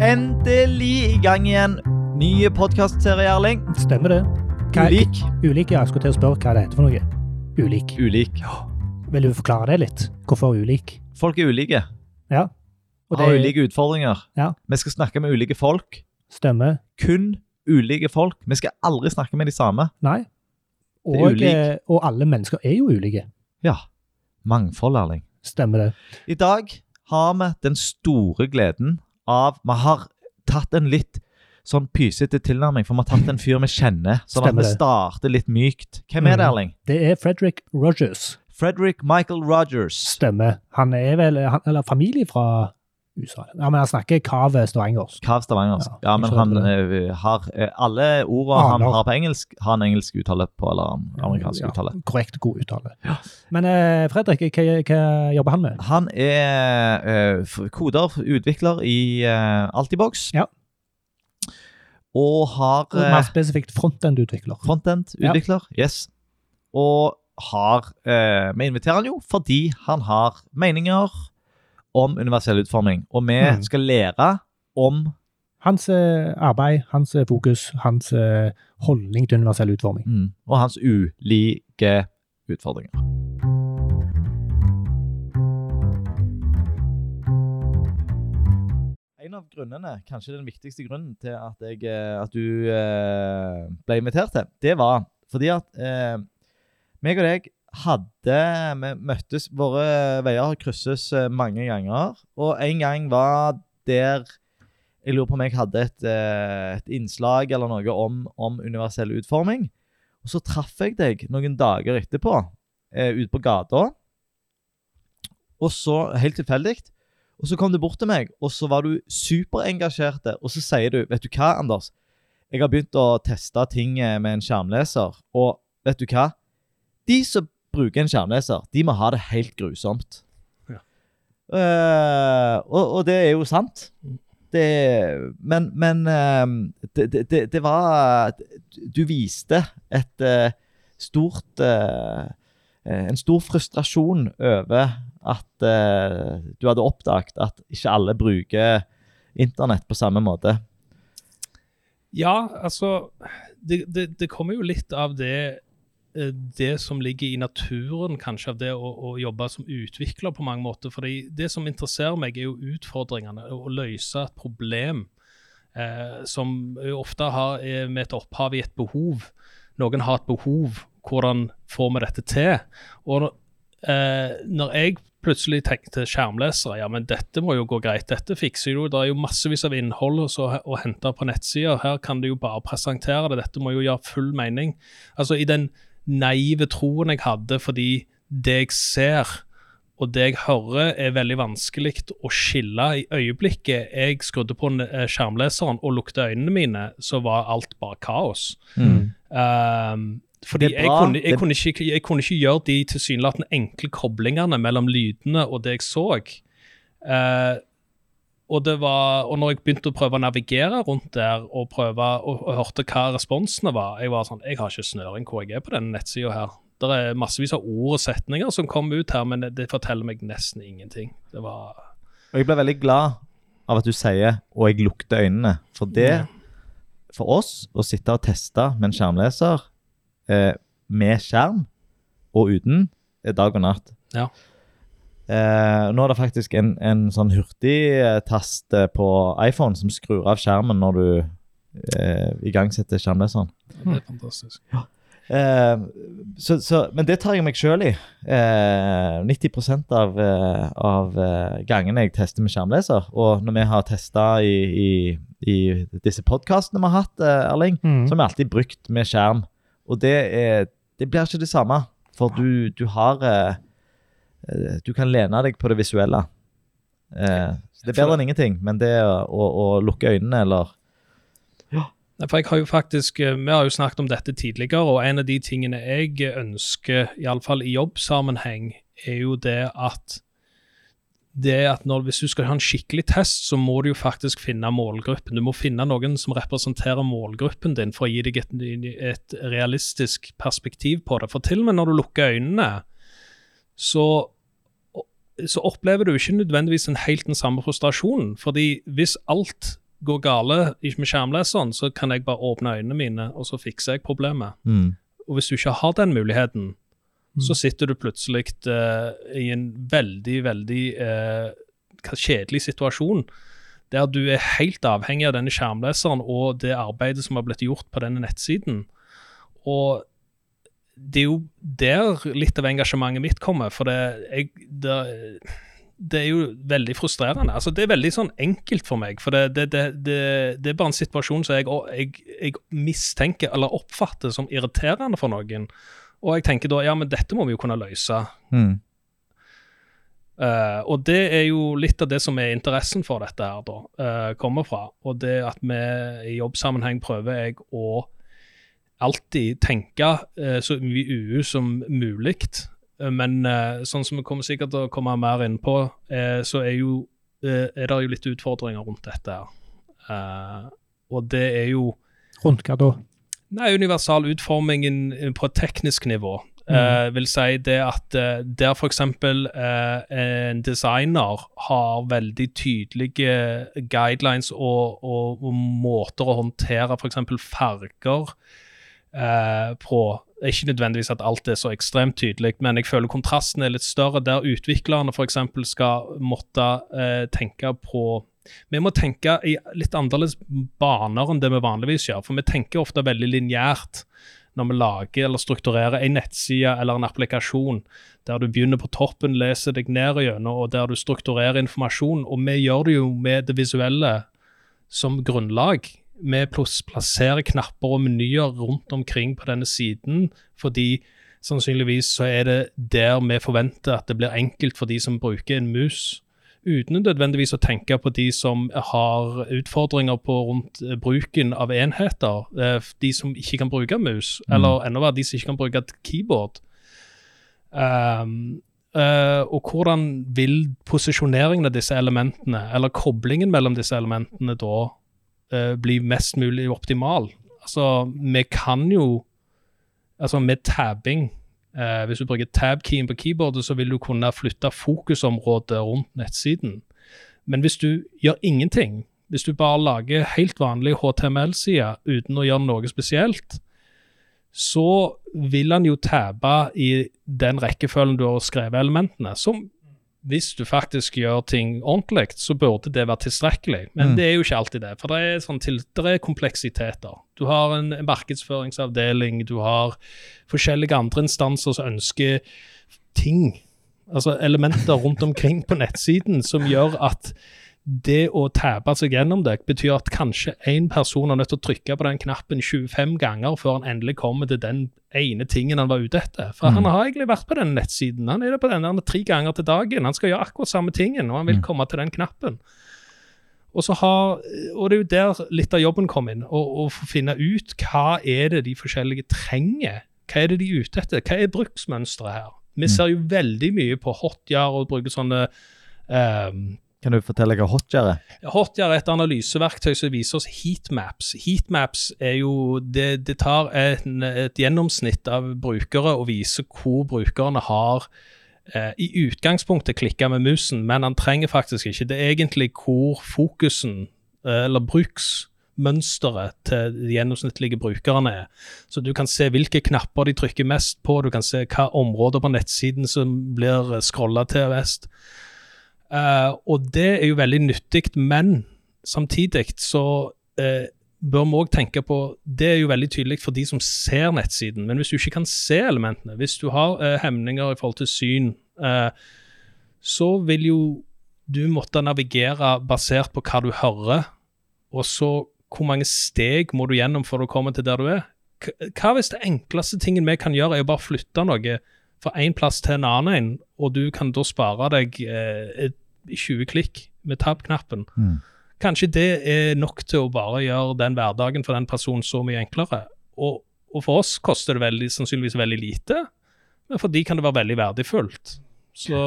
Endelig i gang igjen. Nye podkastserie, Erling. Stemmer det. Hva- Ulik. Ulik, ja. Jeg skulle til å spørre hva det heter for noe. Ulik. Ulik. Vil du forklare det litt? Hvorfor ulik? Folk er ulike. Ja. Og Har ulike utfordringer. Ja. Vi skal snakke med ulike folk. Stemmer. Kun ulike folk. Vi skal aldri snakke med de samme. Nei. Det Og, eh, og alle mennesker er jo ulike. Ja. Mangfold, Erling. Stemmer det. I dag har vi den store gleden av Vi har tatt en litt sånn pysete tilnærming, for vi har tatt en fyr vi kjenner, sånn at vi starter litt mykt. Hvem er det, Mhm. Erling? Det er Frederick Rogers. Frederick Michael Rogers. Stemmer. Han er vel han, Eller familie fra USA. Ja, men han snakker kav stavangersk. Kav stavangersk. Ja, Ja, men han eh, har eh, Alle ordene han har på engelsk, har han engelsk uttale på, eller amerikansk Ja, uttale. Korrekt, god uttale. Ja. Men eh, Fredrik, hva, hva jobber han med? Han er eh, koder, utvikler i uh, Altibox. Ja. Og har Og Mer spesifikt frontend-utvikler. frontend-utvikler. Yes. Og har eh, Vi inviterer han jo fordi han har meninger om universell utforming. Og vi mm. skal lære om Hans eh, arbeid, hans eh, fokus, hans eh, holdning til universell utforming. mm, og hans ulike utfordringer. En av grunnene, kanskje den viktigste grunnen til at, jeg, at du eh, ble invitert til, det var fordi at eh, meg og deg hadde Vi møttes Våre veier krysses eh, mange ganger. Og en gang var der Jeg lurer på om jeg hadde et, eh, et innslag eller noe om, om universell utforming. Og så traff jeg deg noen dager etterpå eh, ute på gata. Og så, helt tilfeldig, og så kom du bort til meg, og så var du superengasjert. Og så sier du, vet du hva, Anders? Jeg har begynt å teste ting eh, med en skjermleser, og vet du hva? De som bruker en skjermleser, de må ha det helt grusomt. Ja. Uh, og, og det er jo sant. Det, men men uh, det, det, det, var Du viste et uh, stort eh, En stor frustrasjon over at du hadde oppdaget at ikke alle bruker internett på samme måte. Ja, altså det, det, det kommer jo litt av det det som ligger i naturen, kanskje, av det å, å jobbe som utvikler på mange måter. fordi det som interesserer meg, er jo utfordringene. Å løse et problem eh, som ofte har er med et opphav i et behov. Noen har et behov. Hvordan får vi dette til? Og eh, når jeg plutselig tenkte skjermlesere, ja, men dette må jo gå greit, dette fikser jo, det er jo massevis av innhold å, å hente på nettsider, her kan du jo bare presentere det, dette må jo gjøre full mening. Altså i den naive troen jeg hadde, fordi det jeg ser og det jeg hører er veldig vanskelig å skille i øyeblikket jeg skrudde på eh, skjermleseren og lukte øynene mine, så var alt bare kaos. Um, fordi jeg kunne, jeg, kunne ikke, jeg kunne ikke gjøre de tilsynelatende enkle koblingene mellom lydene og det jeg så. Eh, og, det var, og når jeg begynte å prøve å navigere rundt der og prøve og, og hørte hva responsene var, jeg var sånn Jeg har ikke snøring hvor jeg er på denne nettsida her. Det er massevis av ord og setninger som kom ut her, men det, forteller meg nesten ingenting. Det var Og jeg ble veldig glad av at du sier 'og jeg lukter øynene'. For det, for oss, å sitte og teste med en skjermleser eh, med skjerm og uten, er dag og natt. Ja. Eh, nå er det faktisk en, en sånn hurtigtast eh, på iPhone som skrur av skjermen når du eh, igangsetter skjermleseren. Det er fantastisk. Eh, så, så, men det tar jeg meg sjøl i. Eh, 90% av, eh, av eh, gangene jeg tester med skjermleser. Og når vi har testa i, i, i disse podkastene vi har hatt, Erling, mm. så har vi alltid brukt med skjerm. Og det, er, det blir ikke det samme. For du, du har Du kan lene deg på det visuelle. Eh, så det er bedre enn ingenting. Men det å, å, å lukke øynene eller ja. For jeg har jo faktisk, eh, Vi har jo snakket om dette tidligere, og en av de tingene jeg ønsker, iallfall i jobbsammenheng, er jo det at det at når, Hvis du skal ha en skikkelig test, så må du jo faktisk finne målgruppen. Du må finne noen som representerer målgruppen din, for å gi deg et, et realistisk perspektiv på det. For til og med når du lukker øynene, så så opplever du ikke nødvendigvis en helt den samme frustrasjonen. Fordi hvis alt går gale med skjermleseren, så kan jeg bare åpne øynene mine, og så fikser jeg problemet. Mm. Og hvis du ikke har den muligheten, Mm. så sitter du plutselig uh, i en veldig, veldig uh, kjedelig situasjon. Der du er helt avhengig av denne skjermleseren og det arbeidet som har blitt gjort på denne nettsiden. Og det er jo der litt av engasjementet mitt kommer. For det, jeg, det, det er jo veldig frustrerende. Altså, det er veldig sånn enkelt for meg. For det, det, det, det, det er bare en situasjon som jeg, jeg, jeg mistenker eller oppfatter som irriterende for noen. Og jeg tenker da ja, men dette må vi jo kunne løse. Mm. Uh, og det er jo litt av det som er interessen for dette her, da, uh, kommer fra. Og det at vi i jobbsammenheng prøver jeg å alltid tenke eh, så mye UU som mulig. Eh, Men eh, sånn som vi kommer sikkert til å komme mer inn på, så er, jo, er det jo litt utfordringer rundt dette her. Og det er jo Rundt hva da? Nei, universal utformingen på et teknisk nivå. Eh, vil si det at der f.eks. Uh, en designer har veldig tydelige guidelines og, og, og måter å håndtere f.eks. farger eh, på. Ikke nødvendigvis at alt er så ekstremt tydelig, men jeg føler kontrasten er litt større. Der utviklerne f.eks. skal måtte eh, tenke på vi må tenke i litt annerledes baner enn det vi vanligvis gjør. For vi tenker ofte veldig lineært når vi lager eller strukturerer en nettside eller en applikasjon, der du begynner på toppen, leser deg ned gjennom, og der du strukturerer informasjon. Og vi gjør det jo med det visuelle som grunnlag. Vi plasserer knapper og menyer rundt omkring på denne siden, fordi sannsynligvis så er det der vi forventer at det blir enkelt for de som bruker en mus uten nødvendigvis å tenke på de som har utfordringer på rundt eh, bruken av enheter. eh, De som ikke kan bruke mus, Mm. eller enda verre, de som ikke kan bruke et keyboard. Um, Uh, og hvordan vil posisjoneringen av disse elementene, eller koblingen mellom disse elementene, da eh, bli mest mulig optimal? Altså, vi kan jo Altså, med tabbing Eh, hvis du bruker tab-keyen på keyboardet, så vil du kunne flytte fokusområdet rundt nettsiden. Men hvis du gjør ingenting, hvis du bare lager helt vanlig HTML-side uten å gjøre noe spesielt, så vil han jo tabbe i den rekkefølgen du har skrevet elementene. Som hvis du faktisk gjør ting ordentlig, så burde det være tilstrekkelig. Men Mm. det er jo ikke alltid det, for det er, sånn til, det er kompleksiteter. Du har en markedsføringsavdeling, du har forskjellige andre instanser som ønsker ting, altså elementer rundt omkring på nettsiden, som gjør at det å tape seg gjennom det betyr at kanskje én person er nødt til å trykke på den knappen 25 ganger før han endelig kommer til den ene tingen han var ute etter. For Mm. han har egentlig vært på den nettsiden. Han er der på den der tre ganger til dagen. Han skal gjøre akkurat samme tingen, og han vil Mm. komme til den knappen. Og, så har, og det er jo der litt av jobben kom inn, å finne ut hva er det de forskjellige trenger. Hva er det de er ute etter? Hva er bruksmønsteret her? Vi Mm. ser jo veldig mye på Hotjar og bruker sånne ehm, Kan du fortelle hva Hotjar er? Hotjar er et analyseverktøy som viser oss heatmaps. Heatmaps er jo Det, det tar en, et gjennomsnitt av brukere og viser hvor brukerne har eh, i utgangspunktet klikka med musen, men han trenger faktisk ikke. Det er egentlig hvor fokusen, eh, eller bruksmønsteret til de gjennomsnittlige brukerne er. Så du kan se hvilke knapper de trykker mest på, du kan se hva områder på nettsiden som blir scrolla til mest. Eh, og det er jo veldig nyttig, men samtidig så uh, bør vi òg tenke på Det er jo veldig tydelig for de som ser nettsiden, men hvis du ikke kan se elementene, hvis du har uh, hemninger i forhold til syn, så vil jo du måtte navigere basert på hva du hører, og så hvor mange steg må du gjennom for å komme til der du er. Hva hvis det enkleste tingen vi kan gjøre, er å bare flytte noe fra én plass til en annen, en, og du kan da spare deg eh, 20 klikk med tab-knappen. Mm. Kanskje det er nok til å bare gjøre den hverdagen for den personen så mye enklere. Og, og for oss koster det veldig, sannsynligvis veldig lite, men for de kan det være veldig verdifullt. Så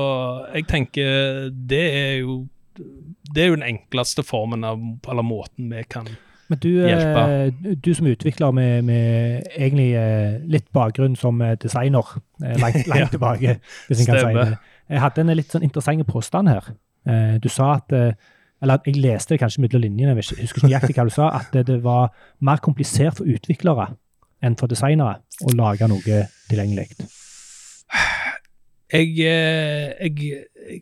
jeg tenker det er jo det er jo den enkleste formen av eller måten vi kan Men du, Hjelpe. eh, du som utvikler med, med egentlig eh, litt bakgrunn som eh, designer, langt, langt Ja. tilbake, hvis en kan si det. Jeg hadde en litt sånn interessant påstand her. Du sa at eller jeg leste det kanskje mellom linjene, jeg husker ikke nøyaktig hva du sa, at det, det var mer komplisert for utviklere enn for designere å lage noe tilgjengelig. Jeg, jeg, jeg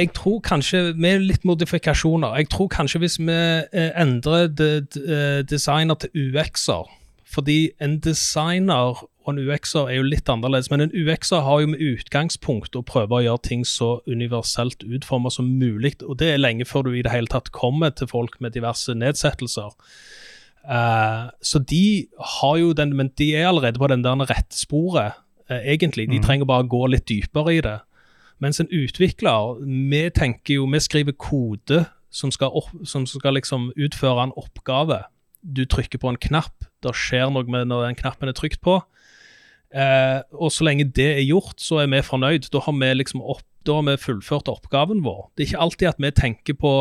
Jeg tror kanskje, med litt modifikasjoner Jeg tror kanskje hvis vi eh, endrer eh, designer til UX-er Fordi en designer og en UX-er er jo litt annerledes, men en UX-er har jo med utgangspunkt å prøve å gjøre ting så universelt utformet som mulig, og det er lenge før du i det hele tatt kommer til folk med diverse nedsettelser. Uh, så de har jo den, men de er allerede på den der rette sporet, uh, egentlig. De mm. trenger bare å gå litt dypere i det. Mens en utvikler, vi tenker jo, vi skriver kode som skal, opp, som skal liksom utføre en oppgave. Du trykker på en knapp, det skjer noe med når den knappen er trykt på. Eh, og så lenge det er gjort, så er vi fornøyd. Da har vi, liksom opp, da har vi fullført oppgaven vår. Det er ikke alltid at vi tenker på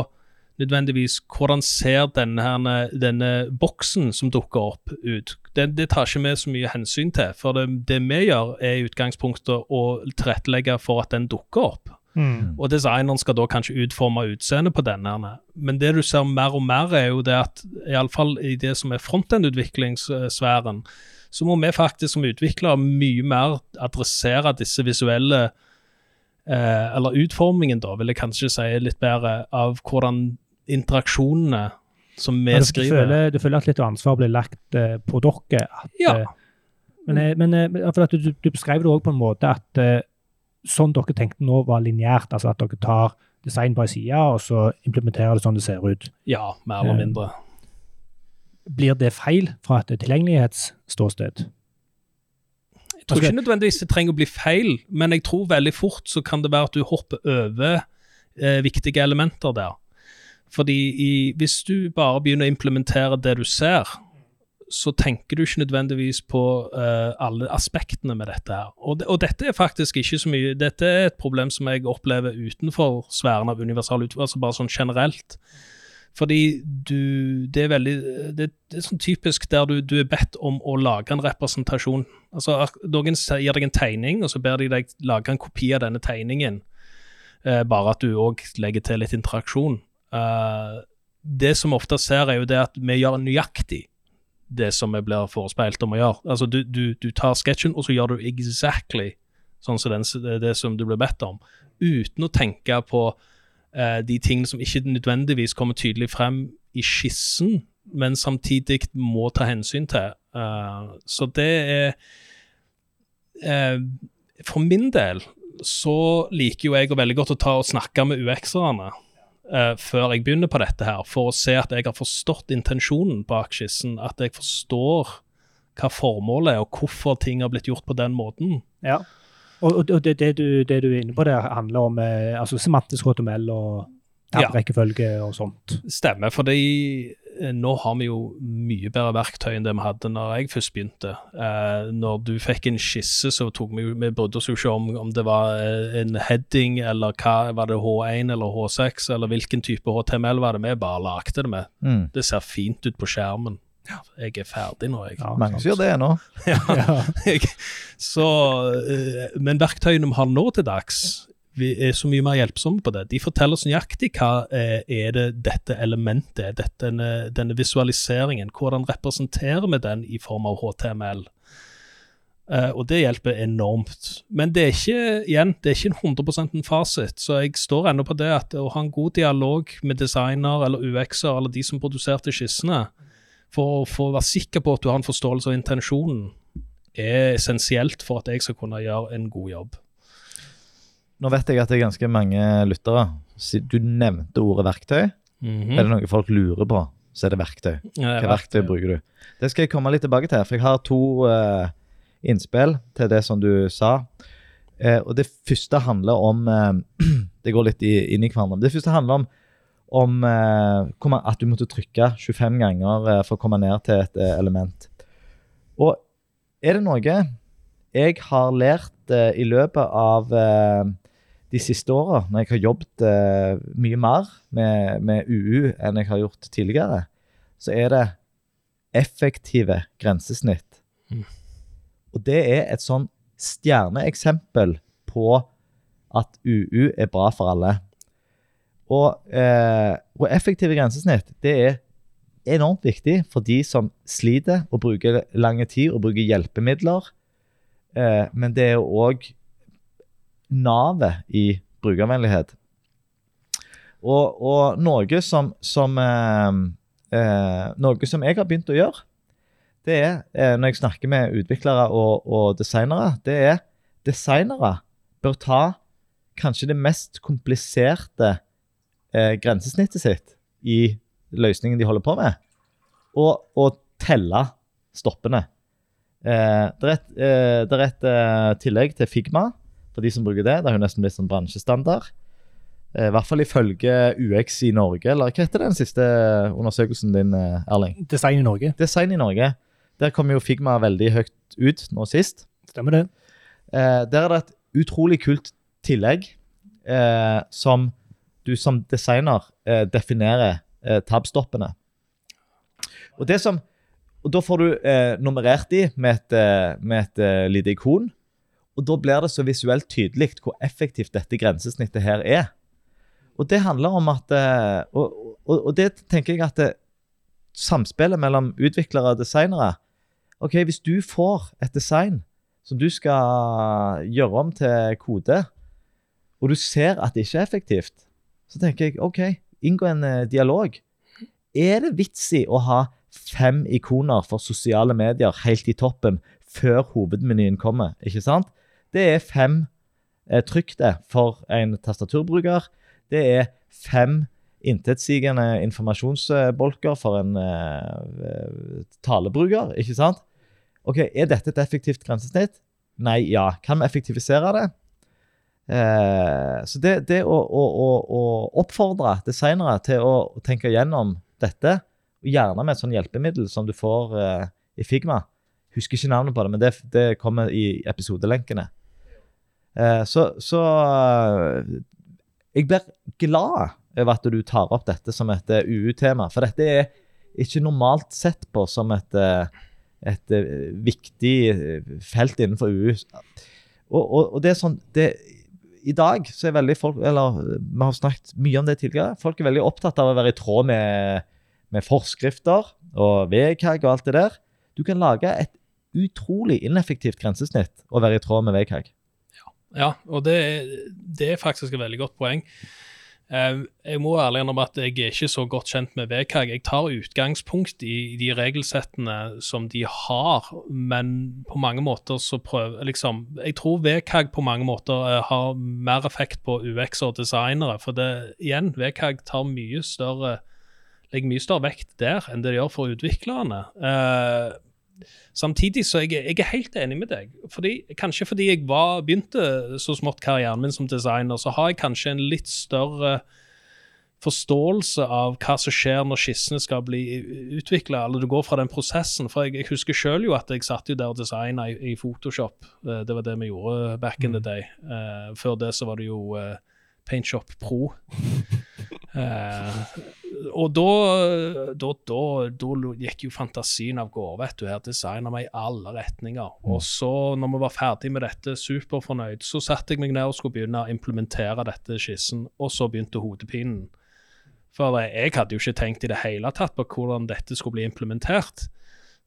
nødvendigvis hvordan ser denne, her, denne boksen som dukker opp, ut. Det, det, tar ikke vi så mye hensyn til. For det, det vi gjør, er i utgangspunktet å tilrettelegge for at den dukker opp. Mm. Og designeren skal da kanskje utforme utseendet på denne. Men det du ser mer og mer, er jo det at iallfall i det som er frontend-utviklingssfæren, så må vi faktisk som utviklere mye mer adressere disse visuelle eh, Eller utformingen, da, vil jeg kanskje si litt bedre, av hvordan interaksjonene som vi ja, du skriver føler, Du føler at litt ansvar blir lagt uh, på dere? At, ja. Uh, men, eh, men uh, du, du beskrev det òg på en måte at sånn dere tenkte nå, var lineært. Altså at dere tar design på ei side, og så implementerer det sånn det ser ut. Ja, mer eller mindre. Blir det feil fra et tilgjengelighetsståsted? Jeg tror ikke nødvendigvis det trenger å bli feil, men jeg tror veldig fort så kan det være at du hopper over viktige elementer der. Fordi i, hvis du bare begynner å implementere det du ser, så tenker du ikke nødvendigvis på uh, alle aspektene med dette. her. Og, de, og, dette er faktisk ikke så mye Dette er et problem som jeg opplever utenfor sfæren av universal utvikling, altså bare sånn generelt. Fordi du Det er veldig Det, det er sånn typisk der du, du, er bedt om å lage en representasjon. Altså Noen gir deg en tegning, og så ber de deg lage en kopi av denne tegningen. Uh, bare at du òg legger til litt interaksjon. Uh, det som ofte ser, er jo det at vi gjør nøyaktig det som vi blir forespeilt om å gjøre. Altså, du, du, du tar sketsjen, og så gjør du exactly sånn som den, det som du blir bedt om, uten å tenke på uh, de tingene som ikke nødvendigvis kommer tydelig frem i skissen, men samtidig må ta hensyn til. Uh, så det er For min del så liker jo jeg veldig godt å ta og snakke med UX-erne uh, før jeg begynner på dette her, for å se at jeg har forstått intensjonen bak skissen. At jeg forstår hva formålet er, og hvorfor ting har blitt gjort på den måten. Ja, og, og det, det, du, det, du, er inne på, der, handler om eh, altså semantisk HTML og tabrekkefølge og sånt. Stemmer, for Eh, nå har vi jo mye bedre verktøy enn det vi hadde når jeg først begynte. Eh, når du fikk en skisse, så tok vi Vi brydde oss jo ikke om om det var eh, en heading, eller hva var det H1 eller H6, eller hvilken type HTML var det. Vi bare lagde det med. Mm. Det ser fint ut på skjermen. Jeg er ferdig nå, jeg. Ja, Mange sier det nå. ja, jeg, så, eh, men verktøyene vi har nå til dags, er så mye mer hjelpsomme på det. De forteller oss nøyaktig hva eh, er det dette elementet er, denne, denne, visualiseringen. Hvordan representerer vi den i form av HTML? Uh, og det hjelper enormt. Men det er ikke igjen, det er ikke en 100 en fasit. Så jeg står ennå på det at å ha en god dialog med designer eller UX-er eller de som produserte skissene, for å være sikker på at du har en forståelse av intensjonen, er essensielt for at jeg skal kunne gjøre en god jobb. Nå vet jeg at det er ganske mange lyttere. Du nevnte ordet verktøy. Mm -hmm. Er det noe folk lurer på, så er det verktøy. Ja, Hva verktøy bruker du? Det skal jeg komme litt tilbake til, for jeg har to uh, innspill til det som du sa. Uh, og Det første handler om uh, Det går litt i, inn i hverandre. Det første handler om, om at du måtte trykke 25 ganger for å komme ned til et element. Og er det noe jeg har lært i løpet av de siste åra, når jeg har jobbet uh, mye mer med, med, UU enn jeg har gjort tidligere, så er det effektive grensesnitt. Mm. Og det er et sånn stjerneeksempel på at UU er bra for alle. Og, eh, og effektive grensesnitt det er enormt viktig for de som sliter og bruker lang tid og bruker hjelpemidler. Eh, men det er òg navet i brukervennlighet. Og, og noe som, som eh, eh, Noe som jeg har begynt å gjøre, det er eh, når jeg snakker med utviklere og, og designere, det er designere bør ta kanskje det mest kompliserte eh, grensesnittet sitt i løsningen de holder på med, og, og telle stoppene. Eh, det er et, eh, det er et tillegg til Figma for de som bruker det. Det har jo nesten blitt sånn bransjestandard. Eh, I hvert fall ifølge UX i Norge, eller hva heter den siste undersøkelsen din, eh, Erling? Design i Norge. Design i Norge. Der kom jo Figma veldig høyt ut nå sist. Stemmer det. Eh, der er det et utrolig kult tillegg eh, som du som designer eh, definerer eh, tabstoppene. Og, det som, og da får du eh, nummerert de med et, med et lite ikon. Og da blir det så visuelt tydelig hvor effektivt dette grensesnittet her er. Og det handler om at eh, Og, og, og det tenker jeg at det, samspillet mellom utviklere og designere OK, hvis du får et design som du skal gjøre om til kode, og du ser at det ikke er effektivt, så tenker jeg OK, inngå en eh, dialog. Er det vits i å ha fem ikoner for sosiale medier helt i toppen før hovedmenyen kommer? Ikke sant? Det er fem eh, trykk det for en tastaturbruker. Det er fem intetsigende informasjonsbolker for en eh, talebruker. ikke sant? Ok, Er dette et effektivt grensesnitt? Nei, ja. Kan vi effektivisere det? Eh, så det, det å, å, å, å oppfordre designere til å tenke gjennom dette, gjerne med et sånt hjelpemiddel som du får eh, i Figma Husker ikke navnet på det, men det, det kommer i episodelenkene. Eh, så, så jeg blir glad over at du tar opp dette som et eh, UU-tema, for dette er ikke normalt sett på som et, eh, et viktig felt innenfor UU. Og, og, og det er sånn det, I dag så er veldig folk Eller vi har snakket mye om det tidligere. Folk er veldig opptatt av å være i tråd med, med forskrifter og VKG og alt det der. Du kan lage et utrolig ineffektivt grensesnitt og være i tråd med VKG. Ja, og det, det er faktisk et veldig godt poeng. Eh, Jeg må ærlig innrømme at jeg er ikke så godt kjent med VKG. Jeg tar utgangspunkt i de regelsettene som de har, men på mange måter så prøver liksom, Jeg tror VKG på mange måter eh, har mer effekt på UX og designere. For det, igjen, VKG tar mye større legger mye større vekt der enn det de gjør for utviklerne. Samtidig så jeg, jeg er helt enig med deg. Fordi, kanskje fordi jeg var, begynte så smått karrieren min som designer, så har jeg kanskje en litt større forståelse av hva som skjer når skissene skal bli utvikla, eller du går fra den prosessen. For jeg, jeg husker sjøl jo at jeg satt jo der og designa i, i, Photoshop. Eh, Det var det vi gjorde back in the day. Uh, før det så var det jo uh, PaintShop Pro. Eh, og da, da, da, da gikk jo fantasien av gårde. vet du, Her designa vi i alle retninger. Og så, når vi var ferdig med dette, superfornøyd, så satte jeg meg ned og skulle begynne å implementere dette skissen, og så begynte hodepinen. For jeg hadde jo ikke tenkt i det hele tatt på hvordan dette skulle bli implementert.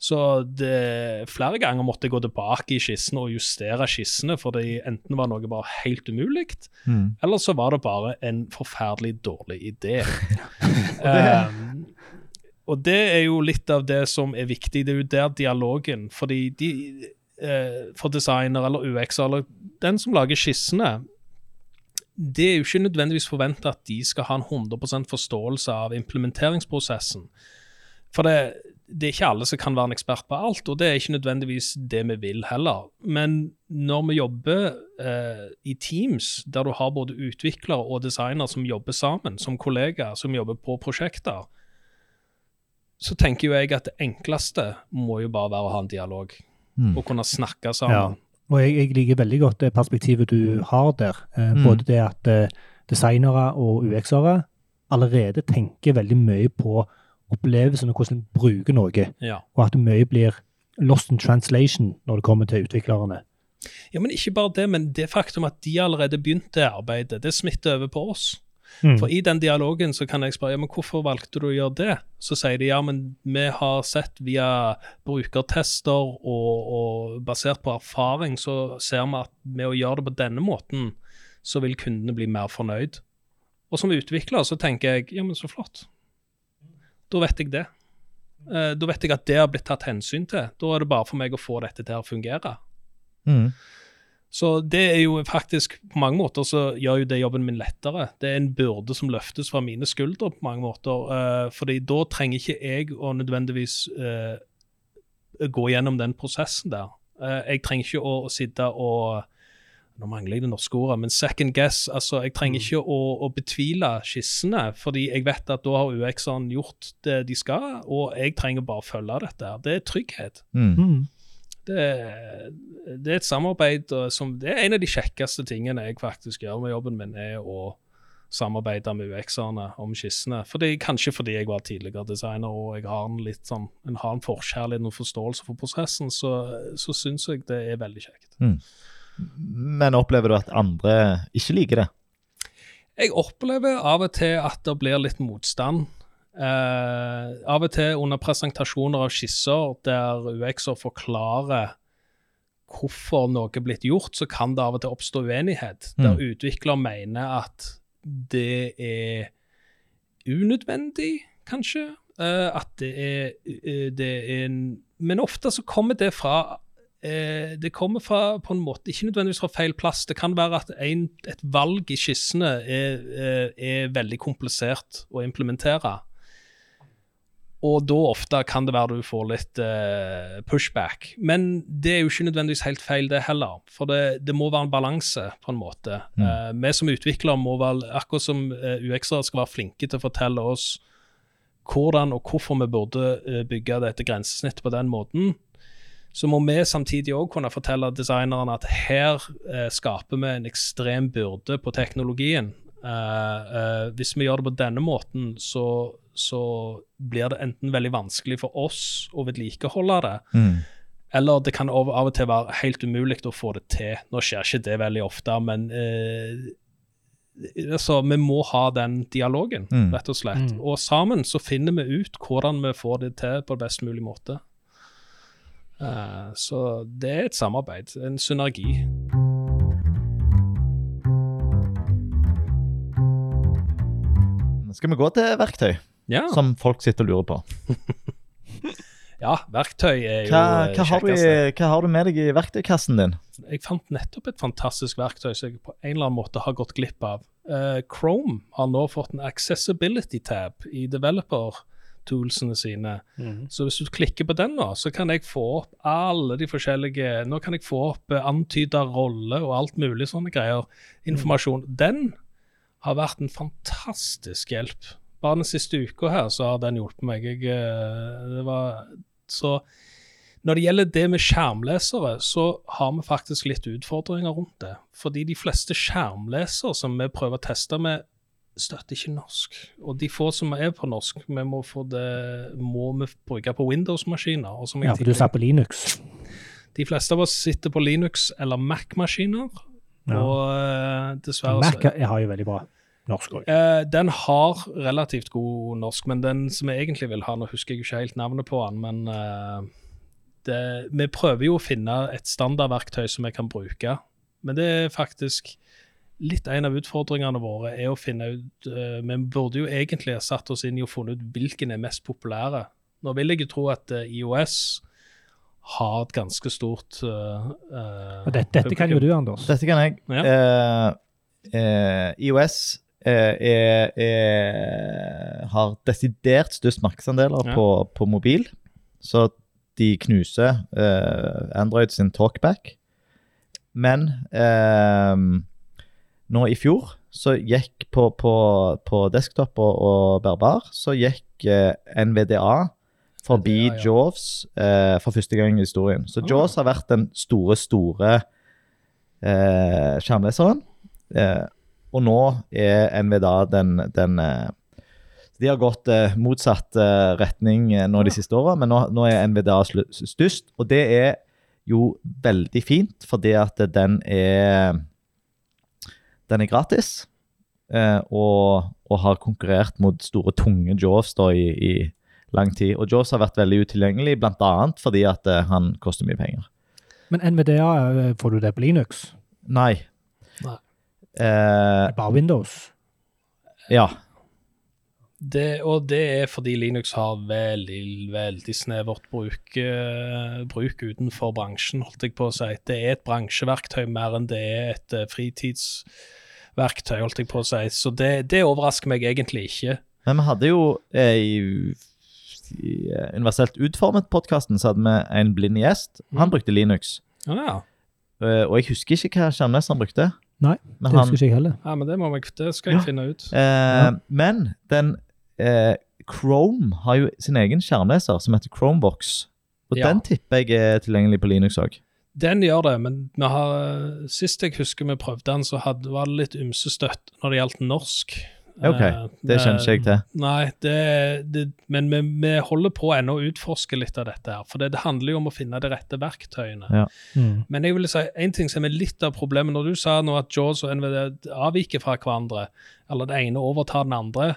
Så det, flere ganger måtte jeg gå tilbake i skissene og justere skissene, for det enten var noe bare helt umulig, Mm. eller så var det bare en forferdelig dårlig idé. Og det- um, og det er jo litt av det som er viktig. Det er jo der dialogen Fordi de, eh, for designer eller UX eller den som lager skissene Det er jo ikke nødvendigvis forventa at de skal ha en 100% forståelse av implementeringsprosessen. For det, det er ikke alle som kan være en ekspert på alt, og det er ikke nødvendigvis det vi vil heller. Men når vi jobber eh, i teams der du har både utviklere og designer som jobber sammen, som kollegaer som jobber på prosjekter, så tenker jo jeg at det enkleste må jo bare være å ha en dialog. Mm. Og kunne snakke Ja. sammen. Og jeg, jeg liker veldig godt det perspektivet du har der. Eh, Mm. Både det at eh, designere og UX-ere allerede tenker veldig mye på opplevelsen og hvordan en bruker noe, Ja. og at mye blir lost in translation når det kommer til utviklerne. Ja, men ikke bare det, men det faktum at de allerede begynte det arbeidet, det smitter over på oss. Mm. For i den dialogen så kan jeg spørre ja, men hvorfor valgte du å gjøre det. Så sier de ja, men vi har sett via brukertester og, og basert på erfaring, så ser vi at med å gjøre det på denne måten, så vil kundene bli mer fornøyd. Og som utvikler så tenker jeg ja, men så flott. Da vet jeg det. Uh, da vet jeg at det har blitt tatt hensyn til. Da er det bare for meg å få dette til å fungere. Mm. Så det er jo faktisk På mange måter så gjør jo det jobben min lettere. Det er en byrde som løftes fra mine skuldre på mange måter. Uh, fordi da trenger ikke jeg å nødvendigvis uh, gå gjennom den prosessen der. Uh, jeg trenger ikke å, å, sitte og Nå mangler jeg det norske ordet, men second guess. altså Jeg trenger ikke å, å betvile skissene, fordi jeg vet at da har UX-ene gjort det de skal, og jeg trenger bare å følge dette. Det er trygghet. Mm. Mm. Det, det er et samarbeid og som Det er en av de kjekkeste tingene jeg faktisk gjør med jobben min, er å samarbeide med UX-erne om skissene. Fordi, kanskje fordi jeg var tidligere designer og jeg har en litt sånn, en har en forkjærlighet og forståelse for prosessen, så, så syns jeg det er veldig kjekt. Men opplever du at andre ikke liker det? Jeg opplever av og til at det blir litt motstand. Eh, av og til under presentasjoner av skisser der UX-er forklarer hvorfor noe er blitt gjort, så kan det av og til oppstå uenighet. Der Mm. utvikler mener at det er unødvendig, kanskje. Eh, at det er, eh, det er en Men ofte så kommer det fra eh, det kommer fra på en måte, ikke nødvendigvis fra feil plass. Det kan være at en, et valg i skissene er, er, er veldig komplisert å implementere. Og da ofte kan det være du får litt eh, pushback. Men det er jo ikke nødvendigvis helt feil, det heller. For det, det må være en balanse, på en måte. Mm. Eh, vi som utviklere må vel, akkurat som uh, UX-ere skal være flinke til å fortelle oss hvordan og hvorfor vi burde eh, bygge dette grensesnittet på den måten, så må vi samtidig også kunne fortelle designerne at her eh, skaper vi en ekstrem byrde på teknologien. Eh, eh, hvis vi gjør det på denne måten, så, så blir det enten veldig vanskelig for oss å vedlikeholde det, Mm. eller det kan av, av og til være helt umulig å få det til. Nå skjer ikke det veldig ofte, men eh, altså, vi må ha den dialogen, Mm. rett og slett. Mm. Og sammen så finner vi ut hvordan vi får det til på best mulig måte. Eh, så det er et samarbeid, en synergi. Skal vi gå til verktøy, Ja, som folk sitter og lurer på? ja verktøy er jo Hva, eh, hva, har du, hva har du med deg i verktøykassen din? Jeg fant nettopp et fantastisk verktøy som jeg på en eller annen måte har gått glipp av. Uh, Chrome har nå fått en accessibility tab i developer-toolsene sine. Mm. Så hvis du klikker på den nå, så kan jeg få opp alle de forskjellige Nå kan jeg få opp eh, antyda rolle og alt mulig sånne greier. Informasjon. Den har vært en fantastisk hjelp. Bare den siste uka her så har den hjulpet meg. Jeg, eh, det var, så når det gjelder det med skjermlesere, så har vi faktisk litt utfordringer rundt det. Fordi de fleste skjermlesere som vi prøver å teste med, støtter ikke norsk. Og de få som er på norsk, vi må, få det, må vi bruke på Windows-maskiner. Ja, for du tidligere- på Linux. De fleste av oss sitter på Linux eller Mac-maskiner. Ja. Og eh, dessverre Mac jeg har jo veldig bra norsk òg. Eh, Den har relativt god norsk, men den som jeg egentlig vil ha Nå husker jeg ikke helt navnet på den, men eh, det, vi prøver jo å finne et standardverktøy som vi kan bruke. Men det er faktisk litt en av utfordringene våre er å finne ut eh, Vi burde jo egentlig ha satt oss inn i å funne ut hvilken er mest populære. Nå vil jeg jo tro at eh, IOS har et ganske stort eh, eh, Og dette, dette kan jo du, Anders. Dette kan jeg. Eh, eh, IOS eh, er, er, har desidert størst markedsandeler Ja. på, på mobil. Så de knuser eh, Android sin talkback. Men nå i fjor så gikk på, på, på desktop og, og bærbar, så gikk eh, NVDA forbi NVDA, ja. Jaws eh, for første gang i historien. Så Ah. Jaws har vært den store, store eh, skjermleseren. Eh, og nå er NVDA den, den eh, De har gått eh, motsatt retning nå de siste åra, men nå, nå er NVDA størst. Og det er jo veldig fint, fordi at den er Den er gratis. eh, og, og har konkurrert mot store, tunge Jaws da i, i lang tid. Og Jaws har vært veldig utilgjengelig, bl.a. fordi at eh, han koster mye penger. Men NVDA, eh, får du det på Linux? Nei. Nei. Eh, Bare Windows? ja. Det, og det er fordi Linux har veldig, veldig snevert bruk, uh, bruk utenfor bransjen, holdt jeg på å si. Det er et bransjeverktøy mer enn det er et uh, fritidsverktøy, holdt jeg på å si. Så det, det overrasker meg egentlig ikke. Men vi hadde jo eh, i, i eh, Universelt utformet-podkasten så hadde vi en blind gjest. Han Mm. brukte Linux. Ja, ja. Eh, og jeg husker ikke hva skjermleser han brukte. Nei, Men, Det han, husker ikke jeg heller. ja men det, må jeg, det skal jeg Ja. finne ut. eh, men den eh, Chrome har jo sin egen skjermleser som heter Chromebox. Og Ja. den tipper jeg er tilgjengelig på Linux òg. Den gjør det, men vi har, sist jeg husker vi prøvde den, så hadde, var det litt ymse støtt når det gjaldt norsk. Ok, Eh, Det kjenner ikke jeg til. Nei, det, det, men vi, vi holder på ennå å utforske litt av dette. her, For det, det handler jo om å finne de rette verktøyene. Ja. Mm. Men jeg vil si, en ting som er litt av problemet Når du sa nå at Jaws og NVD avviker fra hverandre, eller det ene overtar den andre,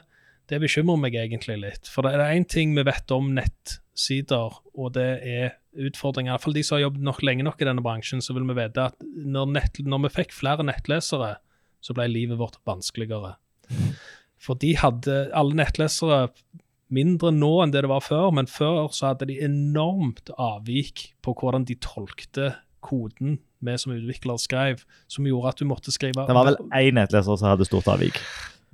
det bekymrer meg egentlig litt. For det er én ting vi vet om nettsider, og det er utfordringer. Iallfall de som har jobbet nok lenge nok i denne bransjen, så vil vi vite at når, nett, når vi fikk flere nettlesere, så ble livet vårt vanskeligere. For de hadde alle nettlesere mindre nå enn det det var før, men før så hadde de enormt avvik på hvordan de tolkte koden vi som utvikler skrev, som gjorde at du måtte skrive Det var vel én nettleser som hadde stort avvik.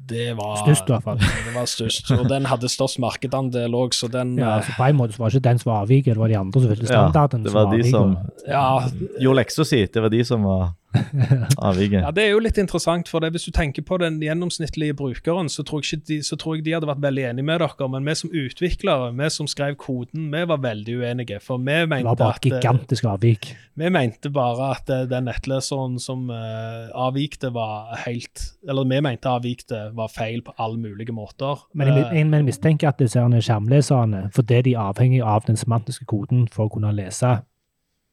Det var Størst, i hvert fall. Det var størst, og den hadde størst markedandel òg, så den Ja, altså så på en måte så var det ikke den som var avviket, det var de andre som fulgte Ja, det var de avviket. som ja, gjorde leksa si. Det var de som var avviket. Ja, Det er jo litt interessant, for det. hvis du tenker på den gjennomsnittlige brukeren, så tror, de, så tror jeg de hadde vært veldig enige med dere, men vi som utviklere, vi som skrev koden, vi var veldig uenige. For vi Det mente, var bare et gigantisk avvik. vi mente bare at eh, den nettleseren som uh, avvikte, var helt Eller vi mente avvikte var feil på alle mulige måter. Men jeg, Eh, jeg, men jeg mistenker at disse skjermleserne, fordi de er avhengig av den semantiske koden for å kunne lese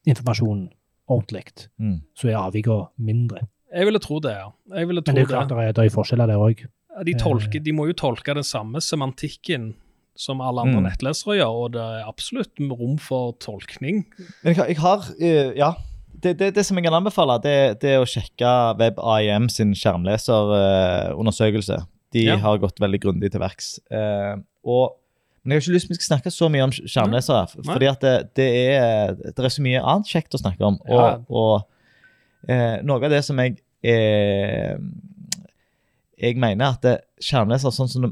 informasjonen ordentlig, Mm. så er avvikene mindre. jeg ville tro det, ja. Jeg ville tro Men det er klart det. det er, er forskjeller der òg. De, tolker, de må jo tolke den samme semantikken som alle andre Mm. nettlesere gjør, og det er absolutt rom for tolkning. Men jeg, jeg har eh, Ja. Det, det, det som jeg kan anbefale, det, det er å sjekke WebAIM sin skjermleserundersøkelse. De Ja. har gått veldig grundig til verks. Eh, og, men jeg har ikke lyst til å snakke så mye om sk- skjermlesere. fordi at det, det, er, det er så mye annet kjekt å snakke om. Og, Ja. og eh, noe av det som jeg eh, jeg mener at skjermlesere, sånn som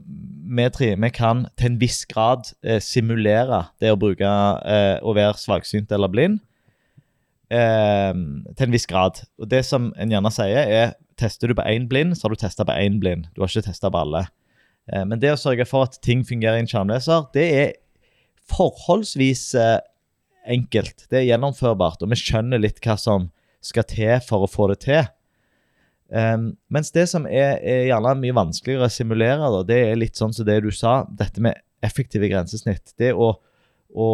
vi tre, vi kan til en viss grad eh, simulere det å bruke eh, å være svaksynt eller blind. Eh, til en viss grad. Og det som en gjerne sier, er tester du på én blind, så har du testa på én blind. Du har ikke testa på alle. Eh, men det å sørge for at ting fungerer i en skjermleser, det er forholdsvis eh, enkelt. Det er gjennomførbart, og vi skjønner litt hva som skal til for å få det til. Um, mens det som er, er gjerne mye vanskeligere å simulere, da, det er litt sånn som det du sa, dette med effektive grensesnitt. Det å, å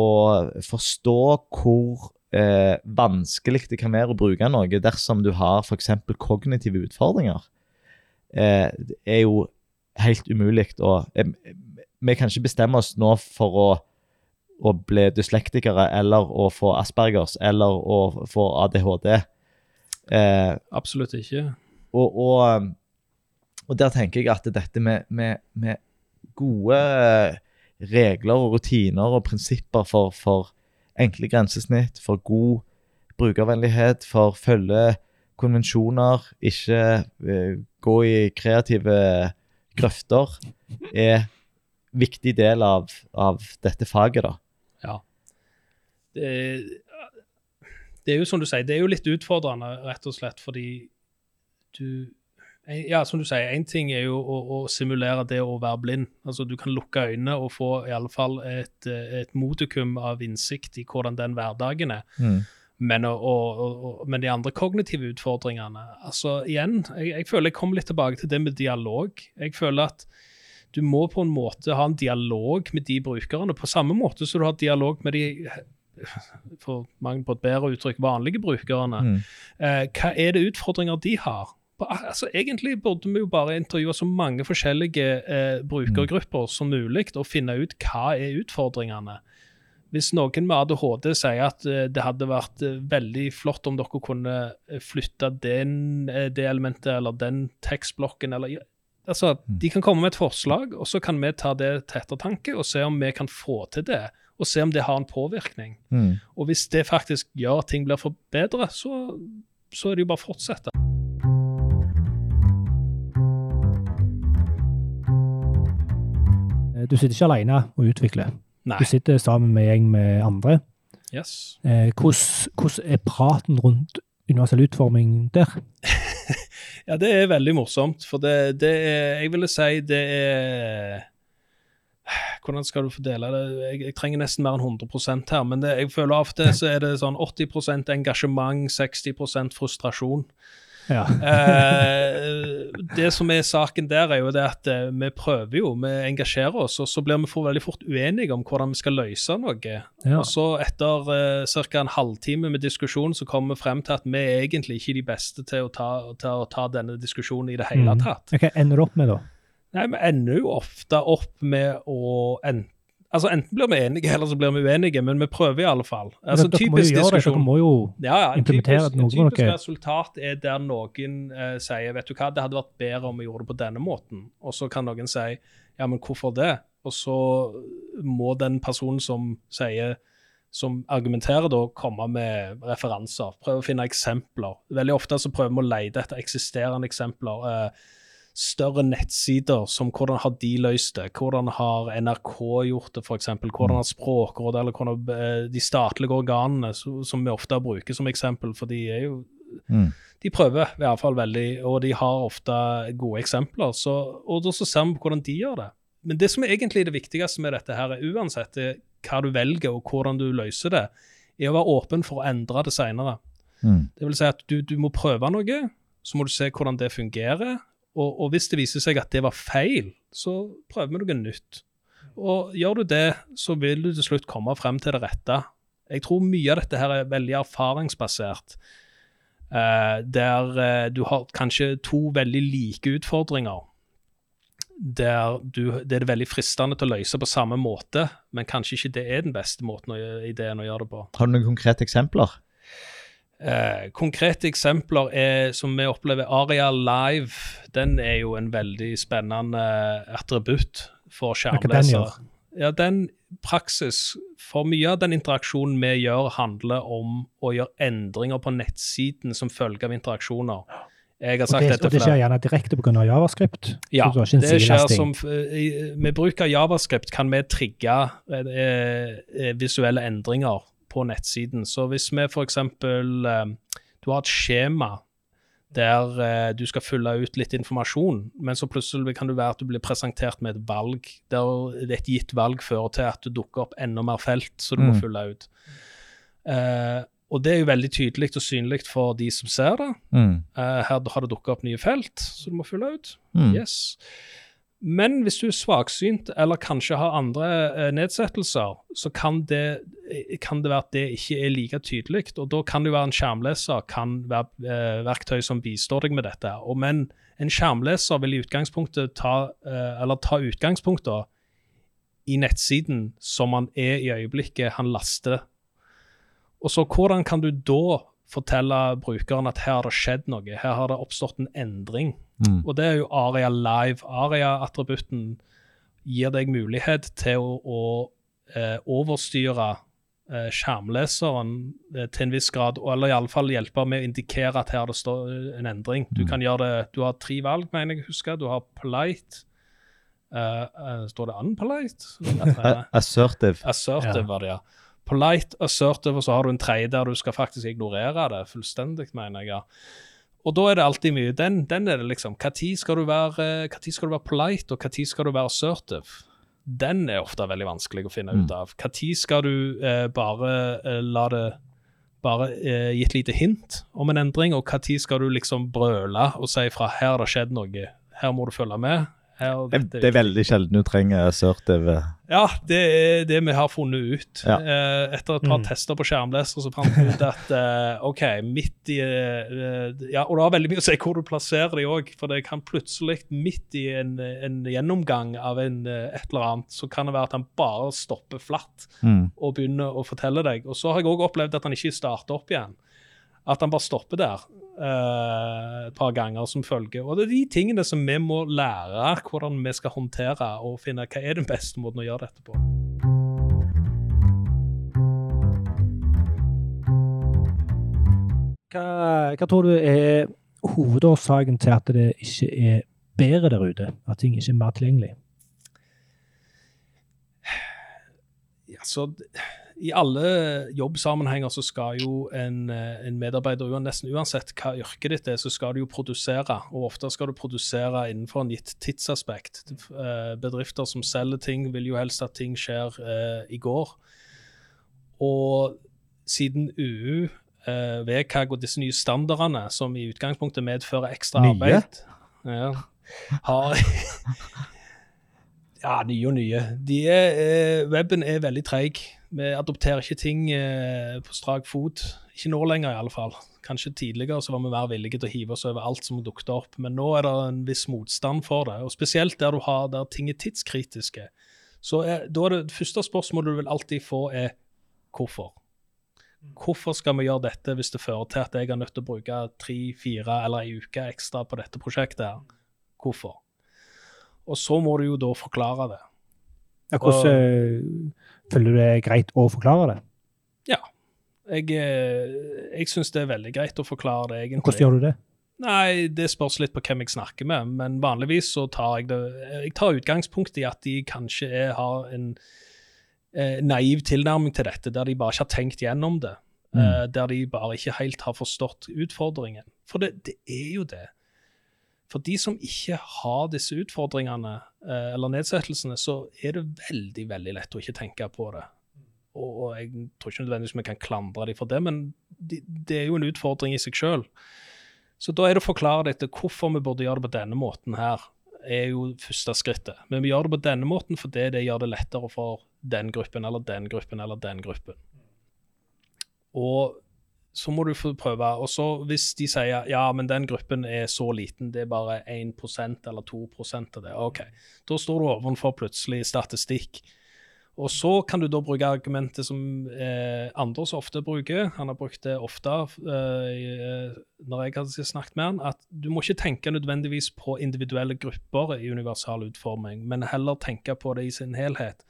forstå hvor eh, vanskelig det kan være å bruke noe dersom du har f.eks. kognitive utfordringer, eh, er jo helt umulig eh, Vi kan ikke bestemme oss nå for å, å bli dyslektikere eller å få Aspergers eller å få ADHD. Eh, Absolutt ikke. og, og, og der tenker jeg at dette med, med, med gode regler og rutiner og prinsipper for, for enkle grensesnitt, for god brukervennlighet, for følge konvensjoner, ikke uh, gå i kreative grøfter, er viktig del av, av dette faget, da. Ja. Det, det er jo som du sier, det er jo litt utfordrende, rett og slett, fordi du Ja, som du sier, én ting er jo å, å, simulere det å være blind. Altså Du kan lukke øynene og få i alle fall et, et motikum av innsikt i hvordan den hverdagen er. Men, og, og, og, men de andre kognitive utfordringene altså Igjen, jeg, jeg føler jeg kommer litt tilbake til det med dialog. Jeg føler at du må på en måte ha en dialog med de brukerne, på samme måte som du har dialog med de for mange på et bedre uttrykk, vanlige brukerne. Mm. Eh, hva er det utfordringer de har? Altså, egentlig burde vi jo bare intervjue så mange forskjellige eh, brukergrupper som mulig og finne ut hva er utfordringene. Hvis noen med ADHD sier at eh, det hadde vært eh, veldig flott om dere kunne eh, flytte den, det elementet eller den tekstblokken eller altså, Mm. De kan komme med et forslag, og så kan vi ta det til ettertanke og se om vi kan få til det. Og se om det har en påvirkning. Mm. Og hvis det faktisk gjør at ting blir forbedret, så, så er det jo bare å fortsette. Eh, Du sitter ikke alene og utvikler. Nei. Du sitter sammen med en gjeng med andre. Yes. Eh, Hvordan er praten rundt universell utforming der? Ja, det er veldig morsomt, for det, det er Jeg ville si det er Hvordan skal du fordele det? Jeg, jeg trenger nesten mer enn 100% her, men det, jeg føler av og til så er det sånn 80% engasjement, 60% frustrasjon. Ja. Eh, det som er saken der, er jo det at eh, vi prøver jo, vi engasjerer oss, og så blir vi for veldig fort uenige om hvordan vi skal løse noe. Ja. Og så etter eh, ca. en halvtime med diskusjon, så kommer vi frem til at vi er egentlig ikke de beste til å ta, til å ta denne diskusjonen i det hele tatt. tatt. Hva ender du opp med, da? Nei, Vi ender jo ofte opp med å en, Altså Enten blir vi enige, eller så blir vi uenige, men vi prøver i alle fall. Altså, dere må jo gjøre det, dere må jo ja, ja, en implementere typisk, noe typisk noe. resultat er der noen eh, sier vet du hva, det hadde vært bedre om vi gjorde det på denne måten. Og så kan noen si ja, men hvorfor det? Og så må den personen som sier som argumenterer, da komme med referanser. Prøve å finne eksempler. Veldig ofte så prøver vi å lete etter eksisterende eksempler. Eh, større nettsider som hvordan har de løst det? Hvordan har NRK gjort det, f.eks.? Hvordan har Språkrådet eller hvordan eh, de statlige organene, som vi ofte bruker som eksempel, for de er jo Mm. de prøver i hvert fall veldig, og de har ofte gode eksempler. Så, og da så ser vi på hvordan de gjør det. Men det som er egentlig det viktigste med dette, her, er uansett hva du velger og hvordan du løser det, er å være åpen for å endre det senere. Mm. Det vil si at du, du må prøve noe, så må du se hvordan det fungerer. Og, og hvis det viser seg at det var feil, så prøver vi noe nytt. Og gjør du det, så vil du til slutt komme frem til det rette. Jeg tror mye av dette her er veldig erfaringsbasert. Eh, der eh, du har kanskje to veldig like utfordringer. Der du, det er veldig fristende til å løse på samme måte, men kanskje ikke det er den beste måten å, ideen å gjøre det på. Har du noen konkrete eksempler? Eh, konkrete eksempler er, som vi opplever, Aria Live. Den er jo en veldig spennende attributt for skjermleser. Ja, den praksis For mye av den interaksjonen vi gjør, handler om å gjøre endringer på nettsiden som følge av interaksjoner. Jeg har Og det, dette og det skjer gjerne direkte pga. javascript? ja, det skjer som Med bruk av javascript kan vi trigge eh, eh, visuelle endringer på nettsiden. Så hvis vi f.eks. Eh, du har et skjema der eh, du skal fylle ut litt informasjon, men så plutselig kan det være at du blir presentert med et valg, der et gitt valg fører til at det dukker opp enda mer felt som du må Mm. fylle ut. Eh, og det er jo veldig tydelig og synlig for de som ser det. Mm. Her har det dukket opp nye felt som du må fylle ut. Mm. Yes. Men hvis du er svaksynt eller kanskje har andre eh, nedsettelser, så kan det, eh, kan det være at det ikke er like tydelig. Og da kan det være en skjermleser kan være eh, verktøy som bistår deg med dette. Og men en skjermleser vil i utgangspunktet ta, ta utgangspunkt da, i nettsiden som han er i øyeblikket han laster. Og så hvordan kan du da fortelle brukeren at her har det skjedd noe, her har det oppstått en endring. Mm. Og det er jo Aria Live. Aria-attributten gir deg mulighet til å, å eh, overstyre eh, skjermleseren eh, til en viss grad, og- eller iallfall hjelpe med å indikere at her det står en endring. Du Mm. kan gjøre det, du har tre valg, mener jeg å huske. Du har polite. eh, eh, står det unpolite? Assertive. Assertive Ja. var det, ja. Polite, assertive, og så har du en tredje der du skal faktisk ignorere det fullstendig, mener jeg. Og da er det alltid mye Den, den er det liksom Når skal du være skal du være polite, og når skal du være assertive? Den er ofte veldig vanskelig å finne Mm. ut av. Når skal du eh, bare eh, la det bare eh, gi et lite hint om en endring, og når skal du liksom brøle og si fra her har det skjedd noe, her må du følge med, Det, det er veldig sjelden du trenger sør-TV. Ja, det er det vi har funnet ut. Ja. Eh, etter et par Mm. tester på skjermleser så fant vi ut at eh, OK, midt i eh, Ja, og det har veldig mye å si hvor du plasserer de òg, for det kan plutselig, midt i en, en gjennomgang av en, et eller annet, så kan det være at han bare stopper flatt Mm. og begynner å fortelle deg. Og så har jeg òg opplevd at han ikke starter opp igjen. At han bare stopper der uh, et par ganger som følge. Og det er de tingene som vi må lære hvordan vi skal håndtere, og finne hva er den beste måten å gjøre dette på. Hva, hva tror du er hovedårsaken til at det ikke er bedre der ute? At ting ikke er mer tilgjengelig? Ja, så I alle jobbsammenhenger så skal jo en, eh, en medarbeider, nesten uansett hva yrket ditt er, så skal du jo produsere. Og ofte skal du produsere innenfor en gitt tidsaspekt. Eh, Bedrifter som selger ting, vil jo helst at ting skjer eh, i går. Og siden UU, eh, VKG og disse nye standardene, som i utgangspunktet medfører ekstra Nye? arbeid ja, har Ja, nye og nye. De er, eh, weben er veldig treig. Vi adopterer ikke ting eh, på strak fot. Ikke nå lenger, i alle fall. Kanskje tidligere så var vi mer villige til å hive oss over alt som dukket opp, men nå er det en viss motstand for det. Og spesielt der du har der ting er tidskritiske. Så er, da er det, det første spørsmålet du vil alltid få, er hvorfor? Hvorfor skal vi gjøre dette hvis det fører til at jeg er nødt til å bruke tre, fire eller ei uke ekstra på dette prosjektet? her? Hvorfor? Og så må du jo da forklare det. Ja, hvordan eh, føler du det er greit å forklare det? Jeg, eh, jeg syns det er veldig greit å forklare det, egentlig. Hvordan gjør du det? Nei, det spørs litt på hvem jeg snakker med, men vanligvis så tar jeg det Jeg tar utgangspunkt i at de kanskje er, har en eh, naiv tilnærming til dette, der de bare ikke har tenkt gjennom det. Eh, der de bare ikke helt har forstått utfordringen. For det, det er jo det. For de som ikke har disse utfordringene eh, eller nedsettelsene, så er det veldig, veldig lett å ikke tenke på det. Og, jeg tror ikke nødvendigvis vi kan klandre dem for det, men de, det er jo en utfordring i seg sjøl. Så da er det å forklare dette hvorfor vi burde gjøre det på denne måten her, er jo første skrittet. Men vi gjør det på denne måten fordi det gjør det lettere for den gruppen eller den gruppen eller den gruppen. Og så må du få prøve. Og så hvis de sier ja, men den gruppen er så liten, det er bare 1% eller 2 av det, OK. Da står du overfor plutselig statistikk. Og så kan du da bruke argumentet som eh, Anders ofte bruker. Han har brukt det ofte eh, når jeg har snakket med han, at du må ikke tenke nødvendigvis på individuelle grupper i universal utforming, men heller tenke på det i sin helhet.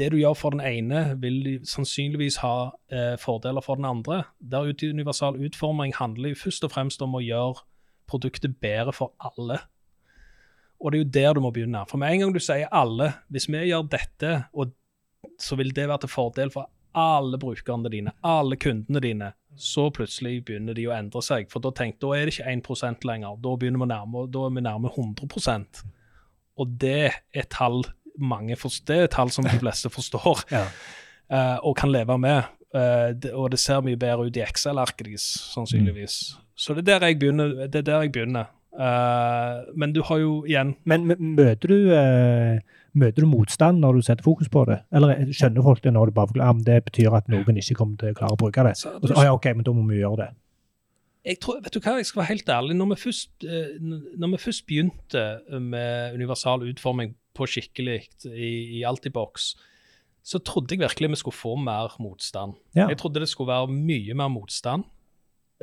Det du gjør for den ene, vil sannsynligvis ha eh, fordeler for den andre. Der ut universal utforming handler jo først og fremst om å gjøre produktet bedre for alle. Og det er jo der du må begynne. For med en gang du sier alle, hvis vi gjør dette, og så vil det være til fordel for alle brukerne dine, alle kundene dine, så plutselig begynner de å endre seg. For da, tenk, da er det ikke 1 lenger, da, begynner vi nærme, da er vi nærme 100% Og det er tall mange det er tall som de fleste forstår Ja. uh, og kan leve med. Uh, det, og det ser mye bedre ut i Excel-arket deres, sannsynligvis. Så det er der jeg begynner. Det er der jeg begynner. Uh, men du har jo igjen Men møter du, møter du motstand når du setter fokus på det? Eller skjønner folk det når du bare forklarer det betyr at noen ikke kommer til å klare å bruke det? så, så, «Å ja, ok, men da må vi gjøre det. jeg tror, vet du hva, jeg skal være helt ærlig. Når vi først, når vi først begynte med universal utforming på skikkelig i, i boks, så trodde jeg virkelig vi skulle få mer motstand. Ja. Jeg trodde det skulle være mye mer motstand,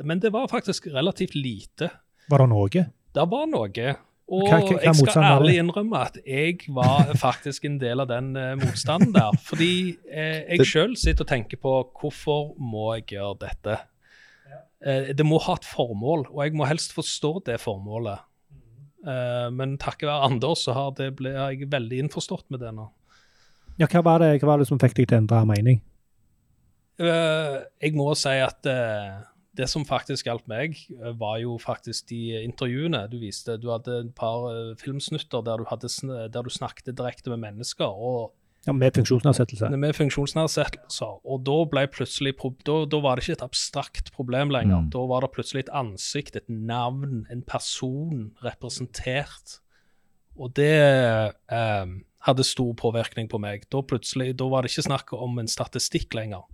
men det var faktisk relativt lite. Var det noe? Det var noe. Og Hva- hva- hva jeg skal ærlig innrømme at jeg var faktisk en del av den uh, motstanden der. Fordi eh, jeg sjøl sitter og tenker på hvorfor må jeg gjøre dette? Eh, det må ha et formål, og jeg må helst forstå det formålet. Eh, men takket være Anders så har det ble, jeg veldig innforstått med det nå. Ja, hva var det, hva var det som fikk deg til å endre mening? Uh, jeg må si at uh, det som faktisk hjalp meg, var jo faktisk de intervjuene du viste. Du hadde et par filmsnutter der du, hadde, der du snakket direkte med mennesker. og Ja, Med funksjonsnedsettelse? med funksjonsnedsettelser. Og da ble plutselig da, da var det ikke et abstrakt problem lenger. Mm. Da var det plutselig et ansikt, et navn, en person representert. Og det eh, hadde stor påvirkning på meg. Da plutselig, da var det ikke snakk om en statistikk lenger.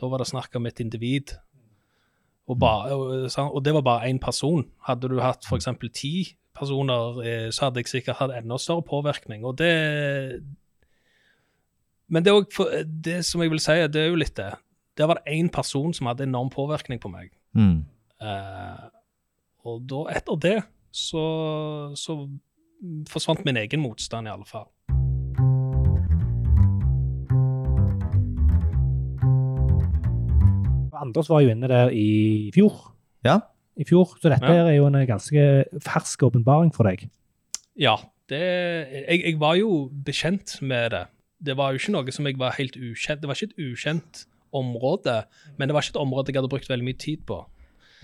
Da var det snakk om et individ. Og, bare, og, det var bare én person. Hadde du hatt f.eks. ti personer, eh, så hadde jeg sikkert hatt enda større påvirkning. Og det Men det, også, det som jeg vil si, det er jo litt det. Der var det én person som hadde enorm påvirkning på meg. Mm. Eh, og da, etter det, så, så forsvant min egen motstand, i alle fall. Anders var jo inne der i fjor. Ja. I fjor, Så dette Ja. er jo en ganske fersk åpenbaring for deg. Ja, det, jeg, jeg var jo bekjent med det. Det var jo ikke noe som jeg var helt ukjent Det var ikke et ukjent område, men det var ikke et område jeg hadde brukt veldig mye tid på.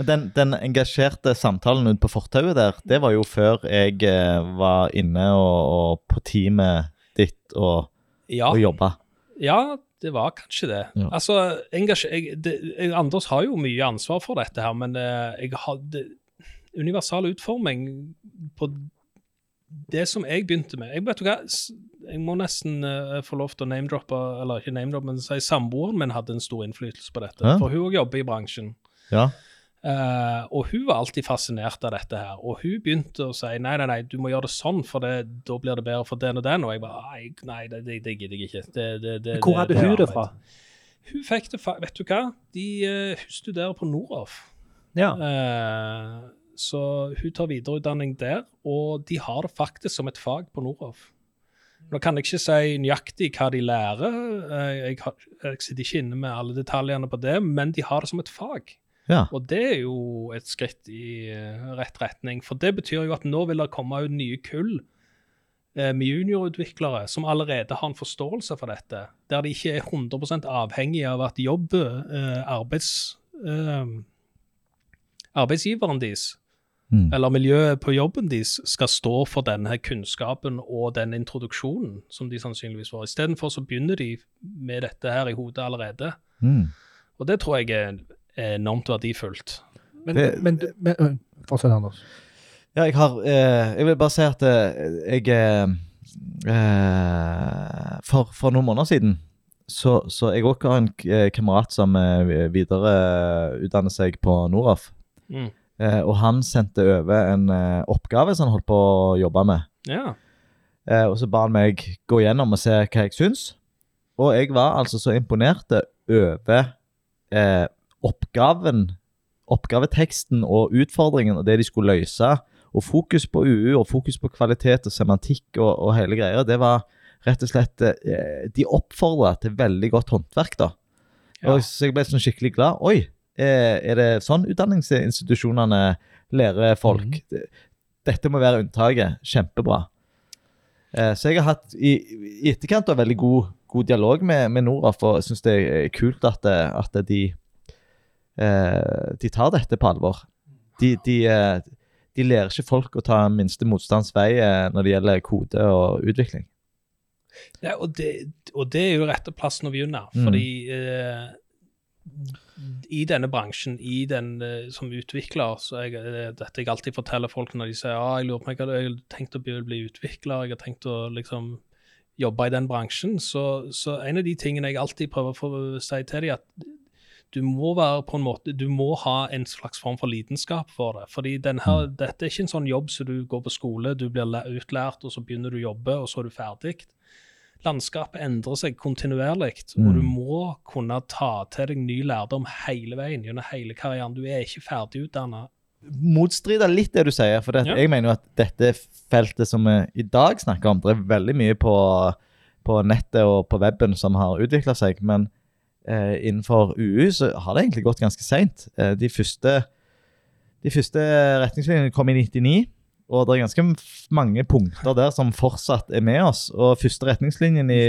Men den, den engasjerte samtalen ute på fortauet der, det var jo før jeg eh, var inne og, og på teamet ditt og, Ja, og jobba. ja det var kanskje det. Ja. Altså, jeg, det, jeg, Anders har jo mye ansvar for dette her, men eh, jeg hadde universal utforming på det som jeg begynte med jeg, vet du hva, jeg må nesten uh, få lov til å name-droppe, eller ikke name-droppe, men si samboeren min hadde en stor innflytelse på dette. Hæ? For hun òg jobber i bransjen. Ja. Uh, og hun var alltid fascinert av dette her. Og hun begynte å si nei, nei, nei, du må gjøre det sånn, for det, da blir det bedre for den og den. Og jeg bare nei, nei det, det, det gidder jeg ikke. Det, det, det, Hvor hadde hun det fra? Hun fikk det fra Vet du hva? De, uh, hun studerer på Noroff. Ja. Eh, så hun tar videreutdanning der, og de har det faktisk som et fag på Noroff. Nå kan jeg ikke si nøyaktig hva de lærer, eh, jeg, har, jeg sitter ikke inne med alle detaljene på det, men de har det som et fag. ja. Og det er jo et skritt i eh, rett retning. For det betyr jo at nå vil det komme ut nye kull eh, med juniorutviklere som allerede har en forståelse for dette, der de ikke er 100% avhengig av at jobb, eh, arbeids, eh, arbeidsgiveren deres Mm. eller miljøet på jobben deres skal stå for denne kunnskapen og den introduksjonen som de sannsynligvis får. Istedenfor så begynner de med dette her i hodet allerede. Mm. Og det tror jeg er enormt verdifullt. Men, Det- men, men men Fortsett, Anders. Ja, jeg har eh, Jeg vil bare si at eh, jeg eh, eh, for, for noen måneder siden så, så jeg også har en kamerat som eh, videreutdanner seg på Noraf. Mm. Eh, og han sendte over en eh, oppgave som han holdt på å jobbe med. Ja. Eh, og så ba han meg gå gjennom og se hva jeg syns. Og jeg var altså så imponert over eh, oppgaven, oppgaveteksten og utfordringen og det de skulle løse. Og fokus på UU og fokus på kvalitet og semantikk og, og hele greia. Det var rett og slett eh, De oppfordra til veldig godt håndverk, da. Ja. Og så jeg ble sånn skikkelig glad. Oi, er det sånn utdanningsinstitusjonene lærer folk? Mm. Dette må være unntaket. Kjempebra. Eh, så jeg har hatt i, i etterkant av veldig god, god dialog med, med Noraf, og jeg syns det er kult at, det- at de, eh, de tar dette på alvor. De, de, eh, de lærer ikke folk å ta minste motstands vei eh, når det gjelder kode og utvikling. Ja, og, det, og det er jo rette plassen å begynne. Mm. Fordi eh, i denne bransjen, i den eh, som utvikler, så jeg, eh, dette jeg alltid forteller folk når de sier ah, jeg lurer på meg, jeg har tenkt å bli, bli utvikler, jeg har tenkt å liksom jobbe i den bransjen, så, så en av de tingene jeg alltid prøver å si til dem, at du må være på en måte, du må ha en slags form for lidenskap for det. Fordi denne, dette er ikke en sånn jobb så du går på skole, du blir utlært, og så begynner du å jobbe, og så er du ferdig. Landskapet endrer seg kontinuerlig, og Mm. du må kunne ta til deg ny lærdom hele veien gjennom hele karrieren. Du er ikke ferdigutdanna. Motstrider litt det du sier, for det, Ja. jeg mener jo at dette feltet som vi i dag snakker om, det er veldig mye på, på nettet og på weben som har utvikla seg, men eh, innenfor UU så har det egentlig gått ganske seint. Eh, de, første, de første retningslinjene kom i 99, og det er ganske mange punkter der som fortsatt er med oss. Og første retningslinjen i,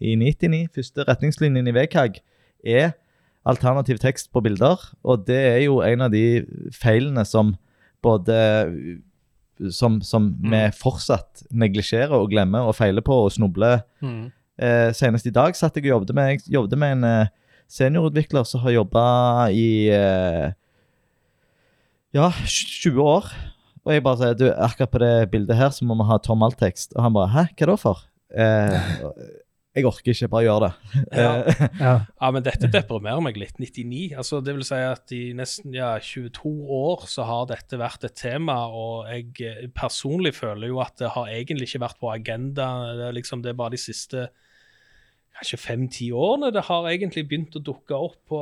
i 99, første retningslinjen i VKG, er alternativ tekst på bilder. Og det er jo en av de feilene som både som, som vi fortsatt neglisjerer og glemmer og feiler på og snubler. Eh, senest i dag satt jeg og jobbet med, jeg jobbet med en eh, seniorutvikler som har jobba i eh, ja, 20 år. Og jeg bare sier du, akkurat på det bildet her så må vi ha tom alt-tekst. Og han bare hæ, hva da for? Eh, jeg orker ikke, bare gjør det. Ja. Eh, Ja. Ja, men dette deprimerer meg litt. 99. altså Det vil si at i nesten ja, 22 år så har dette vært et tema, og jeg eh, personlig føler jo at det har egentlig ikke vært på agenda. Det er, liksom, det er bare de siste kanskje fem-ti årene det har egentlig begynt å dukke opp på,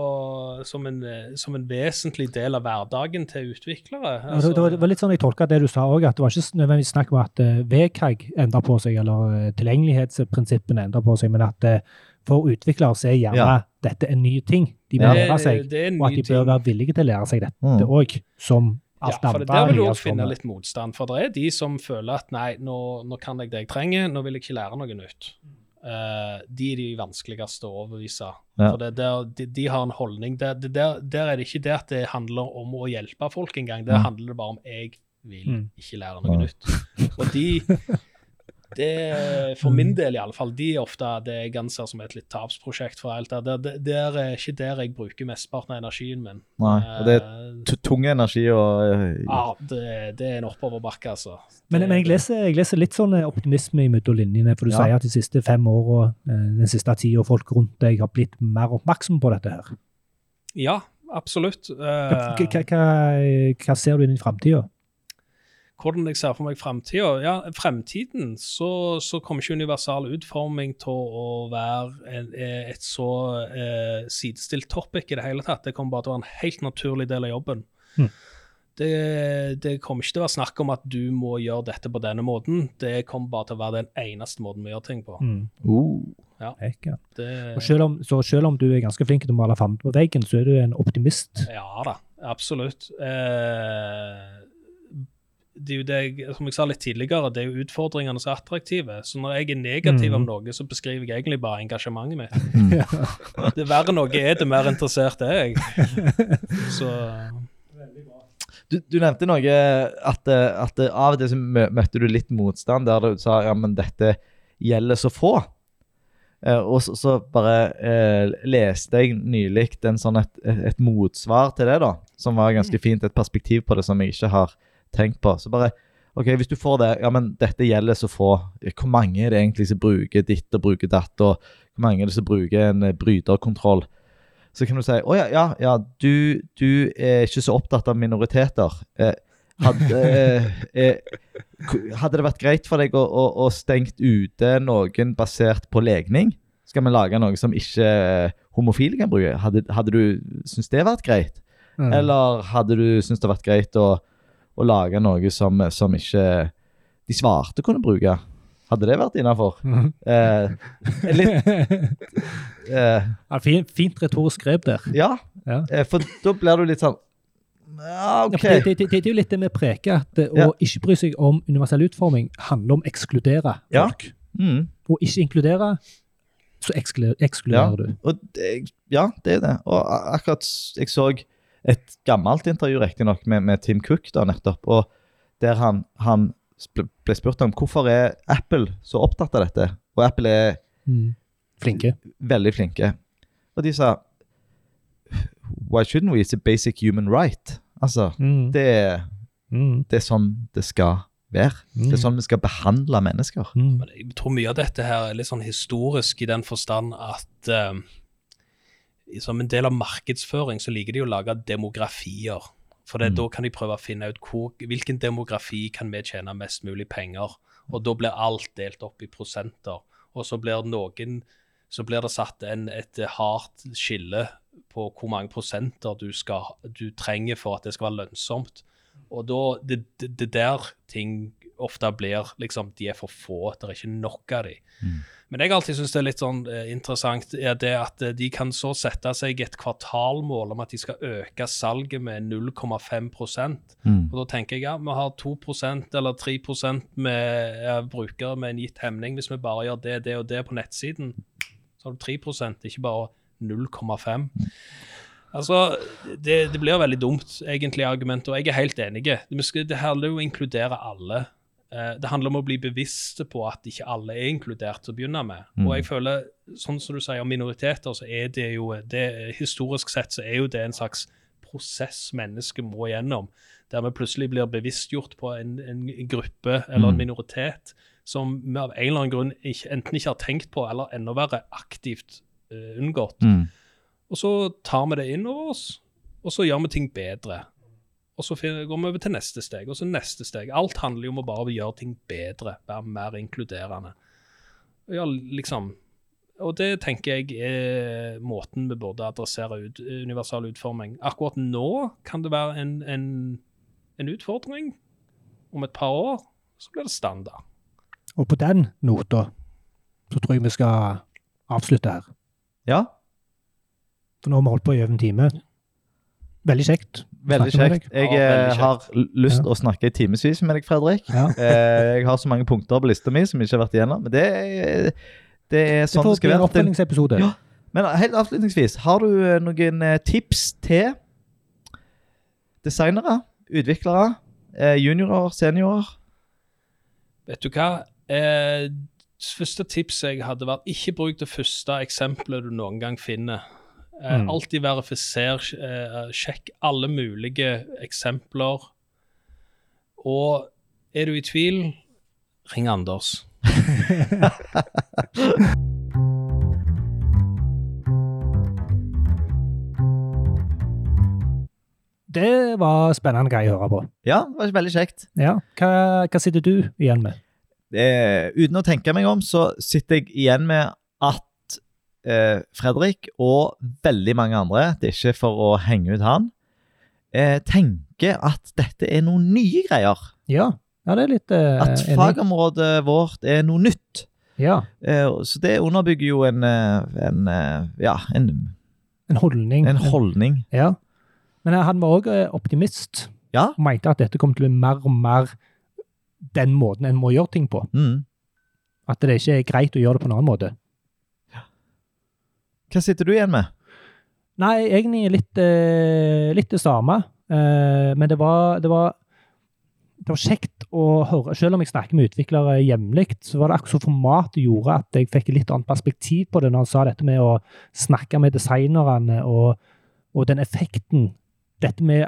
som, en, eh, som en vesentlig del av hverdagen til utviklere. Altså, det, det, var, det var litt sånn jeg tolka det du sa òg, at det var ikke nødvendigvis snakk om at uh, VKG endra på seg, eller uh, tilgjengelighetsprinsippene endra på seg, men at uh, for utviklere så er gjerne Ja. dette en ny ting de bør må lære seg, det og at de bør ting. være villige til å lære seg dette Mm. òg, som Ja, alt for det der vil du også finne litt motstand. For det er de som føler at nei, nå, nå kan jeg det jeg trenger, nå vil jeg ikke lære noe nytt. Eh, de er de vanskeligste å overbevise. Ja. For det der, de, de har en holdning der, det der, der er det ikke det at det handler om å hjelpe folk engang. Der Mm. handler det bare om jeg vil Mm. ikke lære noe Ja. nytt. Og de det, For min del, i alle fall, de er ofte det jeg anser som et litt tapsprosjekt for alt det. Det, det er ikke der jeg bruker mesteparten av energien min. Nei, og det er Eh, t- tung energi og eh, ja, det, det er en oppoverbakke, altså. Men, Det- men jeg, leser, jeg leser litt sånn eh, optimisme mellom linjene, for du Ja. sier at de siste fem åra, den siste tida, folk rundt deg har blitt mer oppmerksom på dette her. Ja, absolutt. Hva, hva, hva ser du inn i framtida? Hvordan jeg ser for meg framtida. Ja, fremtiden så, så kommer ikke universal utforming til å være en, eh, et så eh, sidestilt topic i det hele tatt. Det kommer bare til å være en helt naturlig del av jobben. Mm. Det, det kommer ikke til å være snakk om at du må gjøre dette på denne måten. Det kommer bare til å være den eneste måten vi gjør ting på. Mm. uh, Ja. Det, Og selv om, så selv om du er ganske flink til å male fanden på veggen, så er du en optimist. Ja da, absolutt. Eh, det er jo det jeg, som jeg sa litt tidligere, det er jo utfordringene som er attraktive. Så når jeg er negativ om Mhm. noe, så beskriver jeg egentlig bare engasjementet mitt. mm. Det verre noe er, det mer interessert er jeg. Så Du, du nevnte noe at, at av og til så møtte du litt motstand der du sa ja, men dette gjelder så få. Eh, og så, så bare eh, leste jeg nylig en sånn et, et motsvar til det, da, som var ganske fint. Et perspektiv på det som jeg ikke har tenkt på. Så bare OK, hvis du får det Ja, men dette gjelder så få. Hvor mange er det egentlig som bruker ditt og bruker datt? Og hvor mange er det som bruker en eh, bryterkontroll? Så kan du si å ja, ja, ja du, du er ikke så opptatt av minoriteter. Eh, hadde, eh, eh, hadde det vært greit for deg å, å, å stengt ute noen basert på legning? Skal vi lage noe som ikke eh, homofile kan bruke? Hadde, hadde du syntes det vært greit? Mm. Eller hadde du syntes det vært greit å, å lage noe som, som ikke de svarte kunne bruke? Hadde det vært innafor? Mm. Eh, litt eh, Ja, fint, fint retorisk grep der. Ja, Ja. eh, for da blir du litt sånn Ja, Ja, OK. for det, det, det, det er jo litt det vi preker, at eh, Ja. å ikke bry seg om universell utforming handler om å ekskludere Ja. folk. Mm. Å ikke inkludere, så ekskluderer, ekskluderer du. Og det, ja, det er det. Og akkurat jeg så et gammelt intervju riktignok med, med Tim Cook da nettopp, og der han, han ble spurt om hvorfor er Apple så opptatt av dette. Og Apple er Mm. Flinke. veldig flinke. Og de sa Why shouldn't we? It's a basic human right. Altså, Mm. det, Mm. det er sånn det skal være. Det er sånn vi skal behandle mennesker. Mm. Men jeg tror mye av dette her er litt sånn historisk i den forstand at i- som en del av markedsføring så liker de å lage demografier. For det, Mm. da kan de prøve å finne ut hvor, hvilken demografi kan vi tjene mest mulig penger. Og da blir alt delt opp i prosenter. Og så blir noen så blir det satt en, et hardt skille på hvor mange prosenter du, skal, du trenger for at det skal være lønnsomt. Og da, det, det, det der ting ofte blir liksom, de er for få, det er ikke nok av de. Mm. Men jeg alltid syns det er litt sånn eh, interessant er det at eh, de kan så sette seg et kvartalmål om at de skal øke salget med 0,5 Mm. Og da tenker jeg ja, vi har 2% eller 3% med eh, brukere med en gitt hemning. Hvis vi bare gjør det, det og det på nettsiden, så har du 3% ikke bare 0,5 Altså, det, det blir veldig dumt, egentlig, argumentet, og jeg er helt enig. Det, Det handler jo om å inkludere alle. Eh, Det handler om å bli bevisste på at ikke alle er inkludert til å begynne med. Mm. Og jeg føler, sånn som du sier om minoriteter, så er det jo det, Historisk sett så er jo det en slags prosess mennesket må gjennom, der vi plutselig blir bevisstgjort på en, en gruppe eller en Mm. minoritet som vi av en eller annen grunn ikke, enten ikke har tenkt på, eller enda verre aktivt uh, unngått. Mm. Og så tar vi det inn over oss, og så gjør vi ting bedre. Og så går vi over til neste steg, og så neste steg. Alt handler jo om å bare gjøre ting bedre, være mer inkluderende. Ja, liksom. Og det tenker jeg er måten vi burde adressere ut, universal utforming. Akkurat nå kan det være en, en, en utfordring. Om et par år så blir det standard. Og på den nota så tror jeg vi skal avslutte her. Ja, For nå har vi holdt på i over en time. Veldig kjekt. Veldig kjekt. Jeg Ja, veldig eh, kjekt. har lyst lyst Ja. til å snakke i timevis med deg, Fredrik. Ja. Eh, jeg har så mange punkter på lista mi som jeg ikke har vært igjennom. Men det, er- det er Det sånn det, får bli skal en være. Oppfølgingsepisode. Ja. Men helt avslutningsvis, har du eh, noen tips til designere, utviklere, juniorer, seniorer? Vet du hva? Eh, første tipset jeg hadde vært ikke bruk det første eksempelet du noen gang finner. Eh, Mm. Alltid verifiser, eh, sjekk alle mulige eksempler. Og er du i tvil, ring Anders. Det var spennende greier å høre på. Ja, det var veldig kjekt. Ja. Hva, hva sitter du igjen med? Det, uten å tenke meg om, så sitter jeg igjen med at eh, Fredrik og veldig mange andre, det er ikke for å henge ut han, eh, tenker at dette er noen nye greier. Ja, ja det er litt eh, At enig. fagområdet vårt er noe nytt. Ja, Eh, så det underbygger jo en, eh, en eh, ja, en, en holdning. en holdning. Ja. Men han var òg optimist Ja. og mente at dette kom til å bli mer og mer den måten en må gjøre ting på. Mm. At det ikke er greit å gjøre det på en annen måte. Hva sitter du igjen med? Nei, egentlig litt, eh, litt det samme. Eh, men det var, det var det var kjekt å høre. Selv om jeg snakker med utviklere jevnlig, så var det akkurat så formatet gjorde at jeg fikk et litt annet perspektiv på det når han sa dette med å snakke med designerne og, og den effekten. Dette med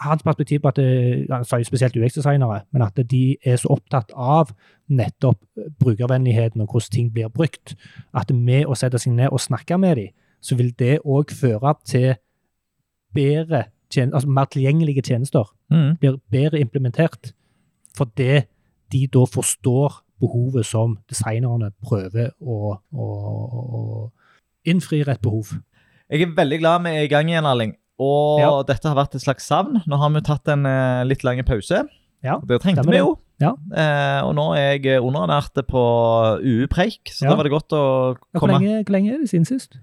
hans perspektiv på at det, Han sa jo spesielt UX-designere, men at de er så opptatt av nettopp brukervennligheten og hvordan ting blir brukt, at med å sette seg ned og snakke med dem, så vil det òg føre til bedre altså mer tilgjengelige tjenester Mm. blir bedre implementert fordi de da forstår behovet som designerne prøver å, å, å innfri rett behov. Jeg er veldig glad vi er i gang igjen, Erling. Og Ja. dette har vært et slags savn. Nå har vi tatt en eh, litt lang pause. Ja, Det trengte vi jo. Ja. Eh, og nå er jeg underernært på UU-preik, så Ja. da var det godt å Ja, Hvor komme lenge, hvor lenge er det siden sist?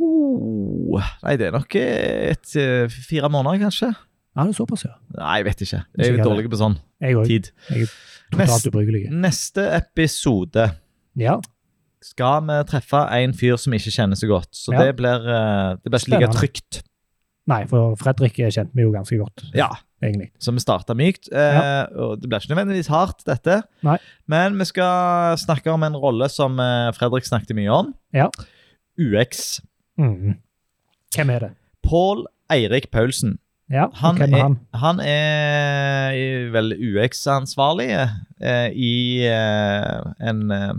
oh, Nei, det er nok et, eh, fire måneder, kanskje. Ja, det er såpass, ja. Nei, jeg vet ikke. Jeg er litt dårlig på sånn Jeg tid. Totalt ubrukelig. Neste episode Ja. skal vi treffe en fyr som ikke kjenner så godt. Så Ja. det blir, eh, det blir ikke like trygt. Nei, for Fredrik kjente vi jo ganske godt, Ja, egentlig. Så vi starta mykt. Eh, og det blir ikke nødvendigvis hardt, dette. Nei. Men vi skal snakke om en rolle som eh, Fredrik snakket mye om. Ja. UX. Mm. Hvem er det? Pål Eirik Paulsen. Ja, Han hvem er er, han? han er vel UX-ansvarlig eh, i eh, en eh,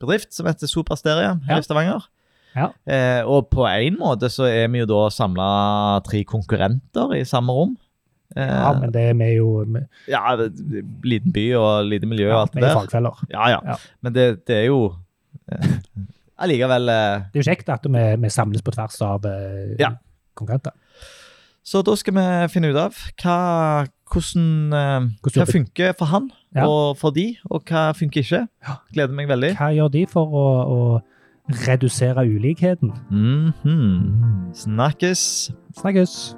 bedrift som heter Supersteria her Ja. i Stavanger. Ja. Eh, og på en måte så er vi jo da samla tre konkurrenter i samme rom. Eh, Ja, men det er vi jo med, ja, liten by og lite miljø ja, og alt det er der. fagfeller. Ja, ja. Ja. Men det, det er jo eh, allikevel eh, Det er jo kjekt at vi, vi samles på tvers av eh, Ja. konkurrenter. Så da skal vi finne ut av hva, hvordan, hva funker for han Ja. og for de, og hva funker ikke. Gleder meg veldig. Hva gjør de for å, å redusere ulikheten? Mhm. Snakkes. Snakkes!